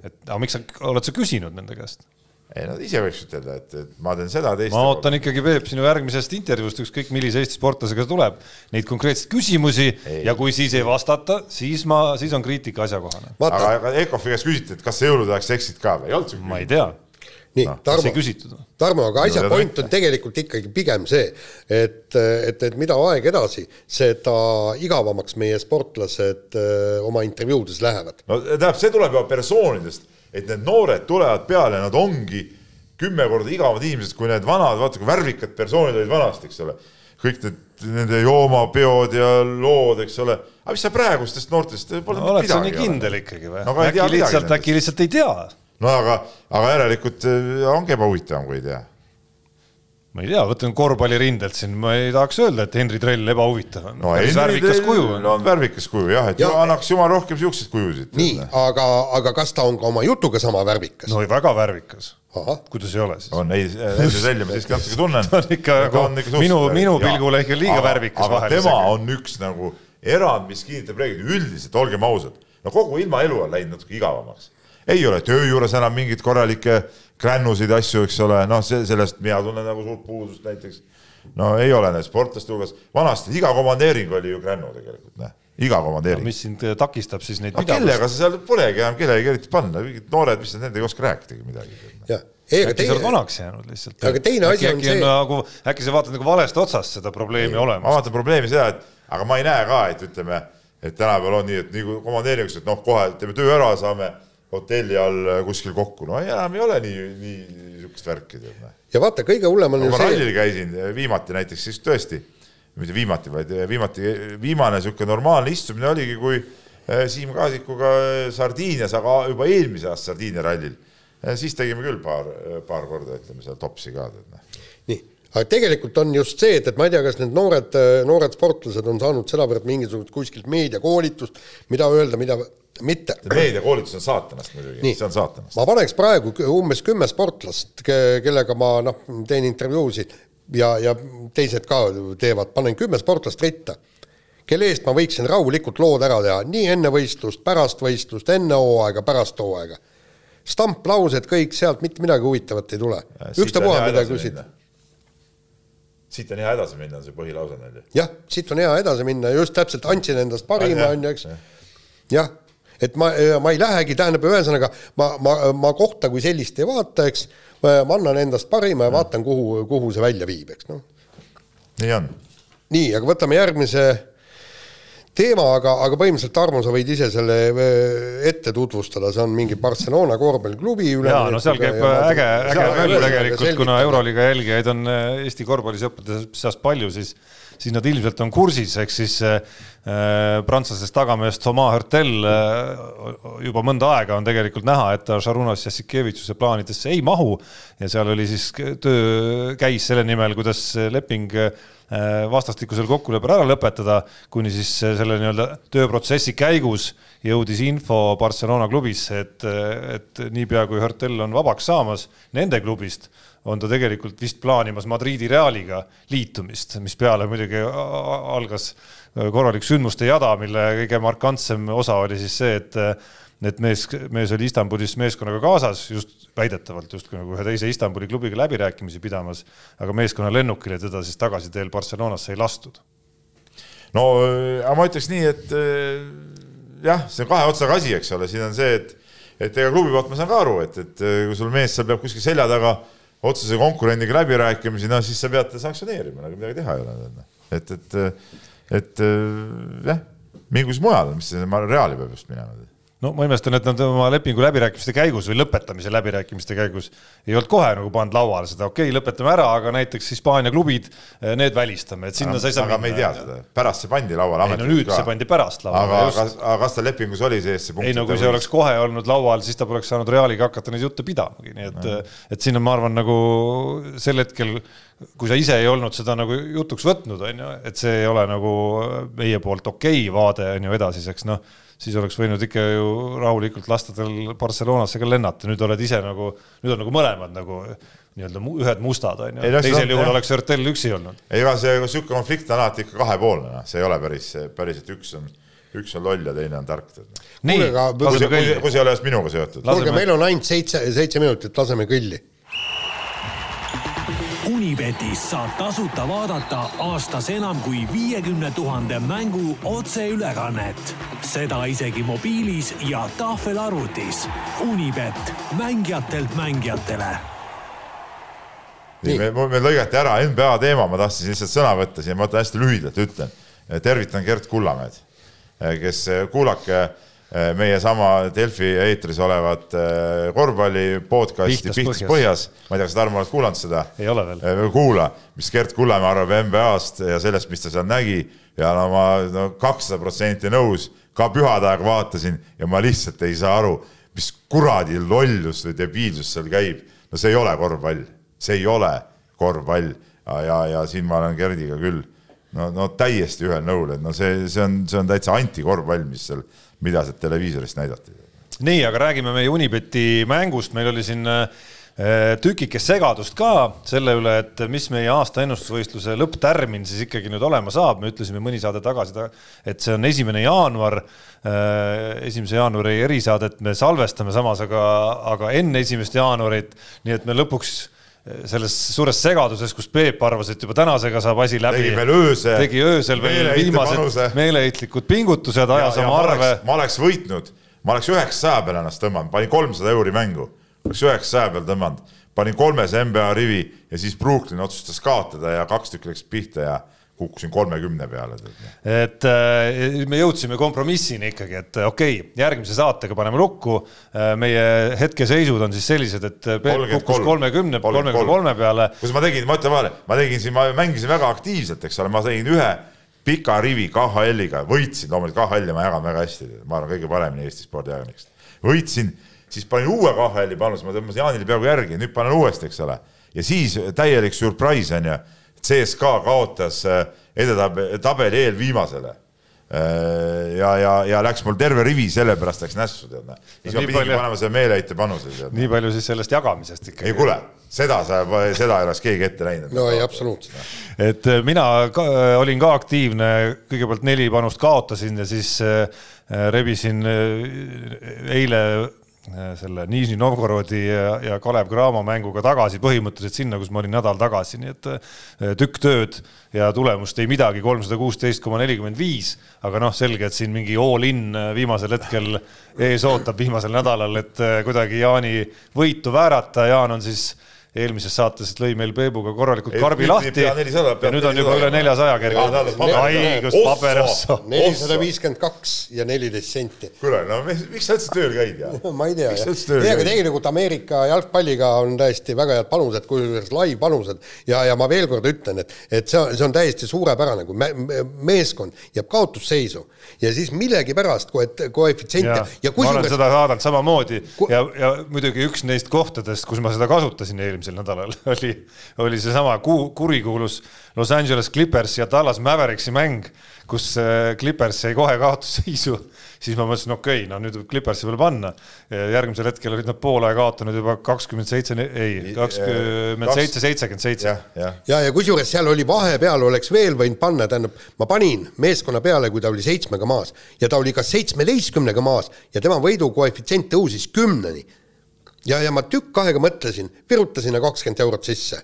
et aga miks sa, oled sa küsinud nende käest? ei, nad ise võiks ütelda, et, et ma teen seda, teist. ma ootan ikkagi, Peep, sinu järgmisest intervjuust, ükskõik millise Eesti sportlasega tuleb, neid konkreetseid küsimusi ei. ja kui siis ei vastata, siis ma, siis on kriitika asjakohane. aga, aga Ekofi käest küsiti, et kas sa jõulude ajaks eksid ka või, ei olnud siuke? ma ei tea nii no,, Tarmo, Tarmo, aga asja no, point on tegelikult ikkagi pigem see, et, et, et mida aeg edasi, seda igavamaks meie sportlased öö, oma intervjuudes lähevad. no tähendab, see tuleb juba persoonidest, et need noored tulevad peale, nad ongi kümme korda igavad inimesed, kui need vanad, vaata kui värvikad persoonid olid vanasti, eks ole. kõik need, nende joomapeod ja lood, eks ole. aga mis sa praegustest noortest pole no, midagi. oled sa nii kindel ikkagi või no,? äkki lihtsalt, äkki lihtsalt ei tea no aga, aga järelikult äh, ongi ebahuvitavam, kui ei tea. ma ei tea, võtan korvpallirindelt siin, ma ei tahaks öelda, et Henri Trell ebahuvitav on no,. värvikas kuju on. no on värvikas kuju jah, et ja, annaks jumal rohkem siukseid kujusid. nii, aga, aga kas ta on ka oma jutuga sama värvikas? no väga värvikas. kuidas ei ole siis? on, ei, Henri Trelli ma siiski natuke tunnen ta on ikka, on ikka minu, minu pilgule ikka liiga aga, värvikas vahel. tema on üks nagu erand, mis kinnitab reeglit, üldiselt olgem ausad, no kogu ilmaelu on läinud natuke igavamaks ei ole töö juures enam mingit korralikke krännusid asju, eks ole, noh, see, sellest mina tunnen nagu suurt puudust näiteks. no ei ole need sportlaste hulgas, vanasti iga komandeering oli ju krännu tegelikult, noh iga komandeering no,. mis sind takistab siis neid no, kellega sa seal polegi enam kellelegi eriti panna, mingid noored, mis nad nendega ei oska rääkidagi midagi. jah ei, äkki teine... sa oled vanaks jäänud lihtsalt. aga teine asi äkki, on see. nagu, äkki sa vaatad nagu valest otsast seda probleemi ei, olemust. ma vaatan probleemi seda, et aga ma ei näe ka, et ütleme, et tänapäeval on nii, et nii kui komandeeringuks, et noh, kohe teeme töö ära, saame hotelli all kuskil kokku, no enam ei ole nii, nii niisugust värki. Noh. ja vaata, kõige hullem on ju see. rallil käisin viimati näiteks, siis tõesti, mitte viimati, vaid viimati, viimane niisugune normaalne istumine oligi, kui eh, Siim Kaasikuga Sardiinias, aga juba eelmise aasta Sardiinia rallil siis tegime küll paar, paar korda, ütleme seal topsi ka. Noh. nii, aga tegelikult on just see, et, et ma ei tea, kas need noored, noored sportlased on saanud sedavõrd mingisugust kuskilt meediakoolitust, mida öelda, mida mitte. meediakoolitus on saatanast muidugi, see on saatanast. ma paneks praegu umbes kümme sportlast, kellega ma noh, teen intervjuusid ja, ja teised ka teevad, panen kümme sportlast ritta, kelle eest ma võiksin rahulikult lood ära teha, nii enne võistlust, pärast võistlust, enne hooaega, pärast hooaega stamplaused kõik sealt, mitte midagi huvitavat ei tule. ükstapuha, mida küsid. siit on hea edasi minna, on see põhilause neil ju. jah, siit on hea edasi minna, just täpselt andsin endast parima, on ju, eks. jah, et ma, ma ei lähegi, tähendab, ühesõnaga ma, ma, ma kohta kui sellist ei vaata, eks, ma annan endast parima ja vaatan, kuhu, kuhu see välja viib, eks noh. nii on. nii, aga võtame järgmise teema, aga, aga põhimõtteliselt Tarmo, sa võid ise selle äh, ette tutvustada, see on mingi Barcelona korvpalliklubi üle. jaa, no seal käib äge, äge möll tegelikult, kuna Euroliiga jälgijaid on äh, Eesti korvpallisõprade seas palju, siis siis nad ilmselt on kursis, ehk siis äh, prantslasest tagameest Thomas Hurtel äh, juba mõnda aega on tegelikult näha, et ta Šarunas Jassikevitšuse plaanidesse ei mahu. Ja seal oli siis töö käis selle nimel, kuidas leping äh, vastastikusel kokkuleppel ära lõpetada, kuni siis selle nii-öelda tööprotsessi käigus jõudis info Barcelona klubisse, et, et niipea kui Hurtel on vabaks saamas nende klubist on ta tegelikult vist plaanimas Madridi Realiga liitumist, mis peale muidugi algas korralik sündmuste jada, mille kõige markantsem osa oli siis see, et et mees, mees oli Istanbulis meeskonnaga kaasas, just väidetavalt justkui nagu ühe teise Istanbuli klubiga läbirääkimisi pidamas, aga meeskonna lennukile teda siis tagasiteel Barcelonasse ei lastud. no aga ma ütleks nii, et jah, see on kahe otsaga asi, eks ole, siin on see, et et ega klubi poolt ma saan ka aru, et, et kui sul mees seal peab kuskil selja taga otsese konkurendiga läbirääkimisi, no siis sa pead sanktsioneerima, nagu midagi teha ei ole. et, et, et jah, mingu siis mujale, mis Reali peab just minema no ma imestan, et nad oma lepingu läbirääkimiste käigus või lõpetamise läbirääkimiste käigus ei olnud kohe nagu pannud lauale seda, okei okay,, lõpetame ära, aga näiteks Hispaania klubid, eh, need välistame, et sinna aga, sa ei saa aga minna. me ei tea seda, pärast see pandi lauale. ei no nüüd ka. see pandi pärast lauale. aga aga kas tal lepingus oli sees see punkt? ei no kui see oleks kohe olnud laual, siis ta poleks saanud Realiga hakata neid jutte pidamagi, nii et, et siin on, ma arvan, nagu sel hetkel kui sa ise ei olnud seda nagu jutuks võtnud, on ju, et see ei ole nagu meie poolt okei okay vaade on ju edasiseks, noh siis oleks võinud ikka ju rahulikult lasta tal Barcelonasse ka lennata, nüüd oled ise nagu, nüüd on nagu mõlemad nagu nii-öelda ühed mustad on ju, teisel juhul jah. oleks Örtel üksi olnud. ei, ega see niisugune konflikt on alati ikka kahepoolne, noh, see ei ole päris, päris, et üks on üks on loll ja teine on tark. nii, kui see ei ole just minuga seotud. kuulge, meil on ainult seitse, seitse minutit, laseme kõlli Unibetis saab tasuta vaadata aastas enam kui viiekümne tuhande mängu otseülekannet. seda isegi mobiilis ja tahvelarvutis. Unibet, mängijatelt mängijatele. nii, me, me lõigati ära NBA teema, ma tahtsin lihtsalt sõna võtta siin, ma hästi lühidalt, ütlen. tervitan Gert Kullamäed, kes kuulake meie sama Delfi eetris olevat äh, korvpalli podcast'i Pihtas, põhjas, ma ei tea, kas Tarmo oled kuulanud seda? ei ole veel. Äh, kuula, mis Gert Kullamäe arvab NBA-st ja sellest, mis ta seal nägi ja no ma no kakssada protsenti nõus, ka pühade aega vaatasin ja ma lihtsalt ei saa aru, mis kuradi lollus või debiilsus seal käib. no see ei ole korvpall, see ei ole korvpall ja, ja, ja siin ma olen Gerdiga küll no, no täiesti ühel nõul, et no see, see on, see on täitsa antikorvpall, mis seal mida sealt televiisorist näidati. nii, aga räägime meie Unibeti mängust, meil oli siin äh, tükikest segadust ka selle üle, et mis meie aasta ennustusvõistluse lõpptärmin siis ikkagi nüüd olema saab, me ütlesime mõni saade tagasi, et see on esimene jaanuar, esimese jaanuari erisaadet me salvestame samas, aga, aga enne esimest jaanuarit, nii et me lõpuks selles suures segaduses, kus Peep arvas, et juba tänasega saab asi läbi. tegi veel öösel. tegi öösel veel viimased meeleheitlikud pingutused, ajas oma arve. ma oleks võitnud, ma oleks üheksasaja peale ennast tõmmanud, panin kolmsada euri mängu oleks üheksasaja peal tõmmanud, panin kolmes NBA rivi ja siis Brooklyn otsustas kaotada ja kaks tükki läks pihta ja kukkusin kolmekümne peale. et äh, me jõudsime kompromissini ikkagi, et okei okay,, järgmise saatega paneme lukku äh,. meie hetkeseisud on siis sellised, et Peep kukkus kolmekümne, kolmekümne kolme peale. kus ma tegin, ma ütlen vahele, ma tegin siin, ma mängisin väga aktiivselt, eks ole, ma tegin ühe pika rivi KHL-iga, võitsin, loomulikult KHL-i ma jagan väga hästi, ma arvan, kõige paremini Eesti spordiajakirjanikest. võitsin siis panin uue KHL-i panuse, ma tõmbasin Jaanile peaaegu järgi, nüüd panen uuesti, eks ole. ja siis täielik surprise on ju, CSKA kaotas äh, edetabeli eelviimasele äh, ja, ja, ja läks mul terve rivi sellepärast läks nässu, tead noh. siis no, ma pidingi palju... panema selle meeleheite panuse. nii palju siis sellest jagamisest ikkagi. ei kuule, seda sa, seda ei oleks keegi ette näinud. no ei, absoluutselt. et äh, mina ka, olin ka aktiivne, kõigepealt neli panust kaotasin ja siis rebisin eile selle Nižni Novgorodi ja, ja Kalev Cramo mänguga tagasi põhimõtteliselt sinna, kus ma olin nädal tagasi, nii et äh, tükk tööd ja tulemust ei midagi, kolmsada kuusteist koma nelikümmend viis, aga noh, selge, et siin mingi all in äh, viimasel hetkel ees ootab viimasel nädalal, et kuidagi Jaani võitu väärata, Jaan on siis eelmises saates lõi meil Peebuga korralikult karbi lahti ja nüüd on juba üle neljasaja kergelt. haigus, paberossa. nelisada viiskümmend kaks ja neliteist senti. kuule, no miks sa üldse tööl käid ja? ma ei tea, ei, aga tegelikult Ameerika jalgpalliga on tõesti väga head panused, kusjuures laivpanused ja, ja ma veel kord ütlen, et, et see on, see on täiesti suurepärane, kui me, meeskond jääb kaotusseisu ja siis millegipärast koefitsiente ja, ja kusjuures. ma olen seda vaadanud samamoodi ja, ja muidugi üks neist kohtadest, kus ma seda kasutasin eelmisel eelmisel nädalal oli, oli seesama ku, kurikuulus Los Angeles Clippers ja Dallas Mavericksi mäng, kus äh, Clippers jäi kohe kaotusseisu, siis ma mõtlesin, okei okay,, no nüüd võib Clippersi veel panna. järgmisel hetkel olid nad poole kaotanud juba kakskümmend seitse, ei, kakskümmend seitse, seitsekümmend seitse. ja, ja, ja kusjuures seal oli vahepeal oleks veel võinud panna, tähendab, ma panin meeskonna peale, kui ta oli seitsmega maas ja ta oli ka seitsmeteistkümnega maas ja tema võidu koefitsient tõusis kümneni ja, ja ma tükk aega mõtlesin, virutasin kakskümmend eurot sisse.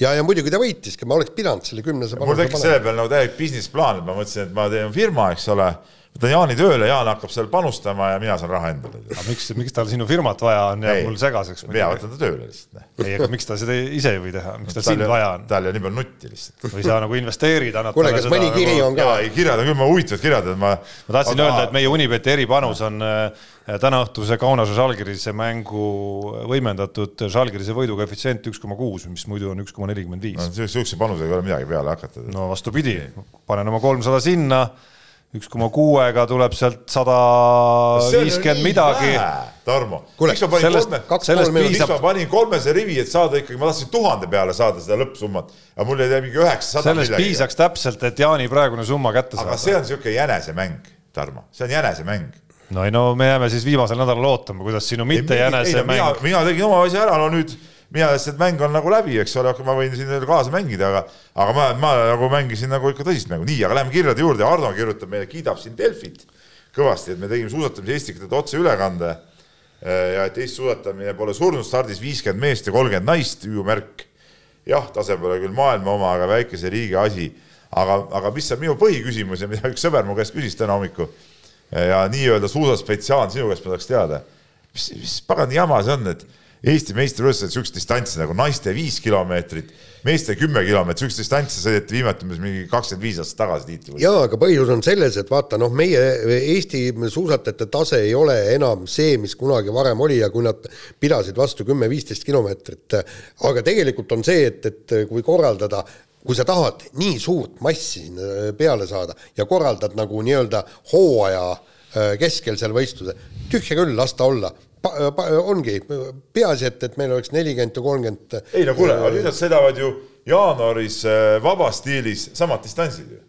ja, ja muidugi ta võitiski, ma oleks pidanud selle kümnese mul tekkis selle peale nagu täielik business plaan, et ma mõtlesin, et ma teen firma, eks ole võtan Jaani tööle, Jaan hakkab seal panustama ja mina saan raha endale. aga miks, miks tal sinu firmat vaja on, jääb mul segaseks. mina võtan ta tööle lihtsalt. ei, aga miks ta seda ise ei või teha, miks tal sind vaja on? tal ei ole nii palju nutti lihtsalt. või sa nagu investeerid, annad kuule, kas mõni kiri nagu- on ka? kirjad on küll, ma huvitavad kirjad, et ma. ma tahtsin aga... öelda, et meie Unibeti eripanus on äh, tänaõhtuse Kaunase Žalgirise mängu võimendatud Žalgirise võidu koefitsient üks koma kuus, mis muidu on üks koma nelikümmend viis. sihukese panusega ei ole midagi peale hakata. no vastupidi, panen oma kolmsada sinna üks koma kuuega tuleb sealt sada viiskümmend midagi. Tarmo, miks ma panin sellest, kolme, sellest miks ma panin kolmese rivi, et saada ikkagi, ma tahtsin tuhande peale saada seda lõppsummat, aga mul jäi mingi üheksasada. sellest midagi. piisaks täpselt, et Jaani praegune summa kätte saada. aga see on niisugune jänesemäng, Tarmo, see on jänesemäng no ei no me jääme siis viimasel nädalal ootama, kuidas sinu mitte jänesemäng. mina, mina tegin oma asja ära, no nüüd mina ütlesin, et mäng on nagu läbi, eks ole, ma võin siin veel kaasa mängida, aga, aga ma, ma nagu mängisin nagu ikka tõsist mängu. nii, aga läheme kirjade juurde, Ardo kirjutab meile, kiidab siin Delfit kõvasti, et me tegime suusatamise Eestikate otseülekande ja et Eesti suusatamine pole surnud, stardis viiskümmend meest ja kolmkümmend naist, hüüumärk. jah, tase pole küll maailma oma, aga väikese riigi asi. aga, aga mis on minu põhiküsimus ja mida üks sõber mu käest küsis täna hommikul ja nii-öelda suusaspetsiaal sinu käest ma tahaks teada, mis, mis pagan jama see on, et Eesti meistrivõistlused siukest distantsi nagu naiste viis kilomeetrit, meeste kümme kilomeetrit, siukest distantsi sõideti viimati umbes mingi kakskümmend viis aastat tagasi tiitli. jaa, aga põhjus on selles, et vaata noh, meie Eesti suusatajate tase ei ole enam see, mis kunagi varem oli ja kui nad pidasid vastu kümme-viisteist kilomeetrit, aga tegelikult on see, et, et kui korraldada kui sa tahad nii suurt massi sinna peale saada ja korraldad nagu nii-öelda hooaja äh, keskel seal võistluse, tühja küll, las ta olla ongi, peaasi, et, et meil oleks nelikümmend ja kolmkümmend. ei no kuule, äh, aga nüüd nad sõidavad ju jaanuaris äh, vabas stiilis samad distantsid ju.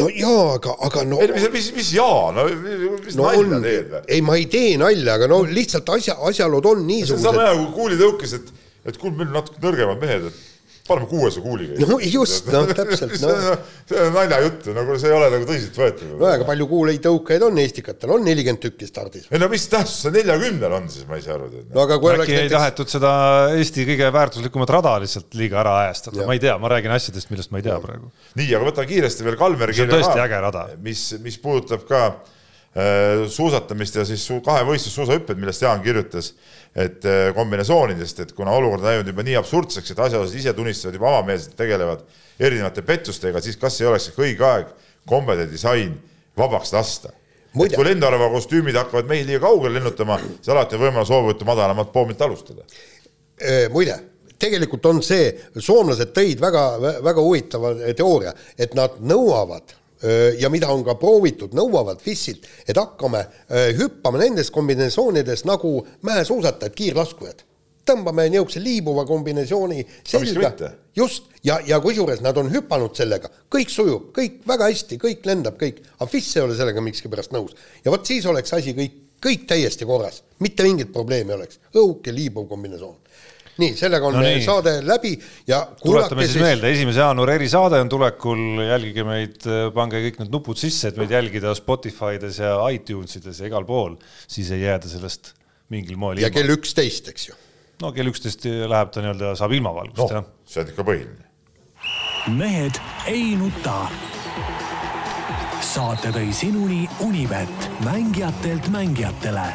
no jaa, aga, aga no mis, mis, mis jaa, no mis no nalja on, teed või? ei, ma ei tee nalja, aga no lihtsalt asja, asjalood on see on niisugused sama hea, kui kuuli tõukes, et, et kuule, meil on natuke nõrgemad mehed, et paneme kuuese kuuliga. no just, noh, täpselt, see noh. on, see on naljajutt, nagu see ei ole nagu tõsiseltvõetav. no aga palju kuuleid tõukeid on Eestikatel, on nelikümmend tükki stardis. ei no mis tähtsus see neljakümnel on siis, ma ei saa aru. no aga kui äkki oleks ei näiteks tahetud seda Eesti kõige väärtuslikumat rada lihtsalt liiga ära ajastada, ma ei tea, ma räägin asjadest, millest ma ei tea praegu. nii, aga võta kiiresti veel Kalmeri See on kirja tõesti äge rada. mis, mis puudutab ka äh, suusatamist ja siis su, kahe võistlussuusahüpped, millest Jaan kirjutas, et äh, kombinesoonidest, et kuna olukord on läinud juba nii absurdseks, et asjaosalised ise tunnistavad juba avameelselt, tegelevad erinevate pettustega, siis kas ei oleks õige aeg kombede disain vabaks lasta? et Muide. kui lennuarva kostüümid hakkavad mehi liiga kaugele lennutama, siis alati on võimalus hoovõttu madalamat poomilt alustada. Eh, muide, tegelikult on see, soomlased tõid väga, väga huvitava teooria, et nad nõuavad ja mida on ka proovitud, nõuavad FIS-ilt, et hakkame hüppama nendes kombinesoonides nagu mäesuusatajad, kiirlaskujad. tõmbame niisuguse liibuva kombinesooni selga. just, ja, ja kusjuures nad on hüpanud sellega, kõik sujub, kõik väga hästi, kõik lendab, kõik, aga FIS ei ole sellega miskipärast nõus. ja vot siis oleks asi kõik, kõik täiesti korras, mitte mingit probleemi oleks, õhuke liibuv kombinesoon. Nii, sellega on No no nii. saade läbi ja tuletame siis meelde, esimese jaanuari erisaade on tulekul, jälgige meid, pange kõik need nupud sisse, et meid jälgida Spotify'des ja iTunesides ja igal pool, siis ei jääda sellest mingil moel ja ilma. kell üksteist, eks ju. no kell üksteist läheb ta nii-öelda, saab ilmavalgust noh jah., see on ikka põhiline. mehed ei nuta. saate tõi sinuni Unibet, mängijatelt mängijatele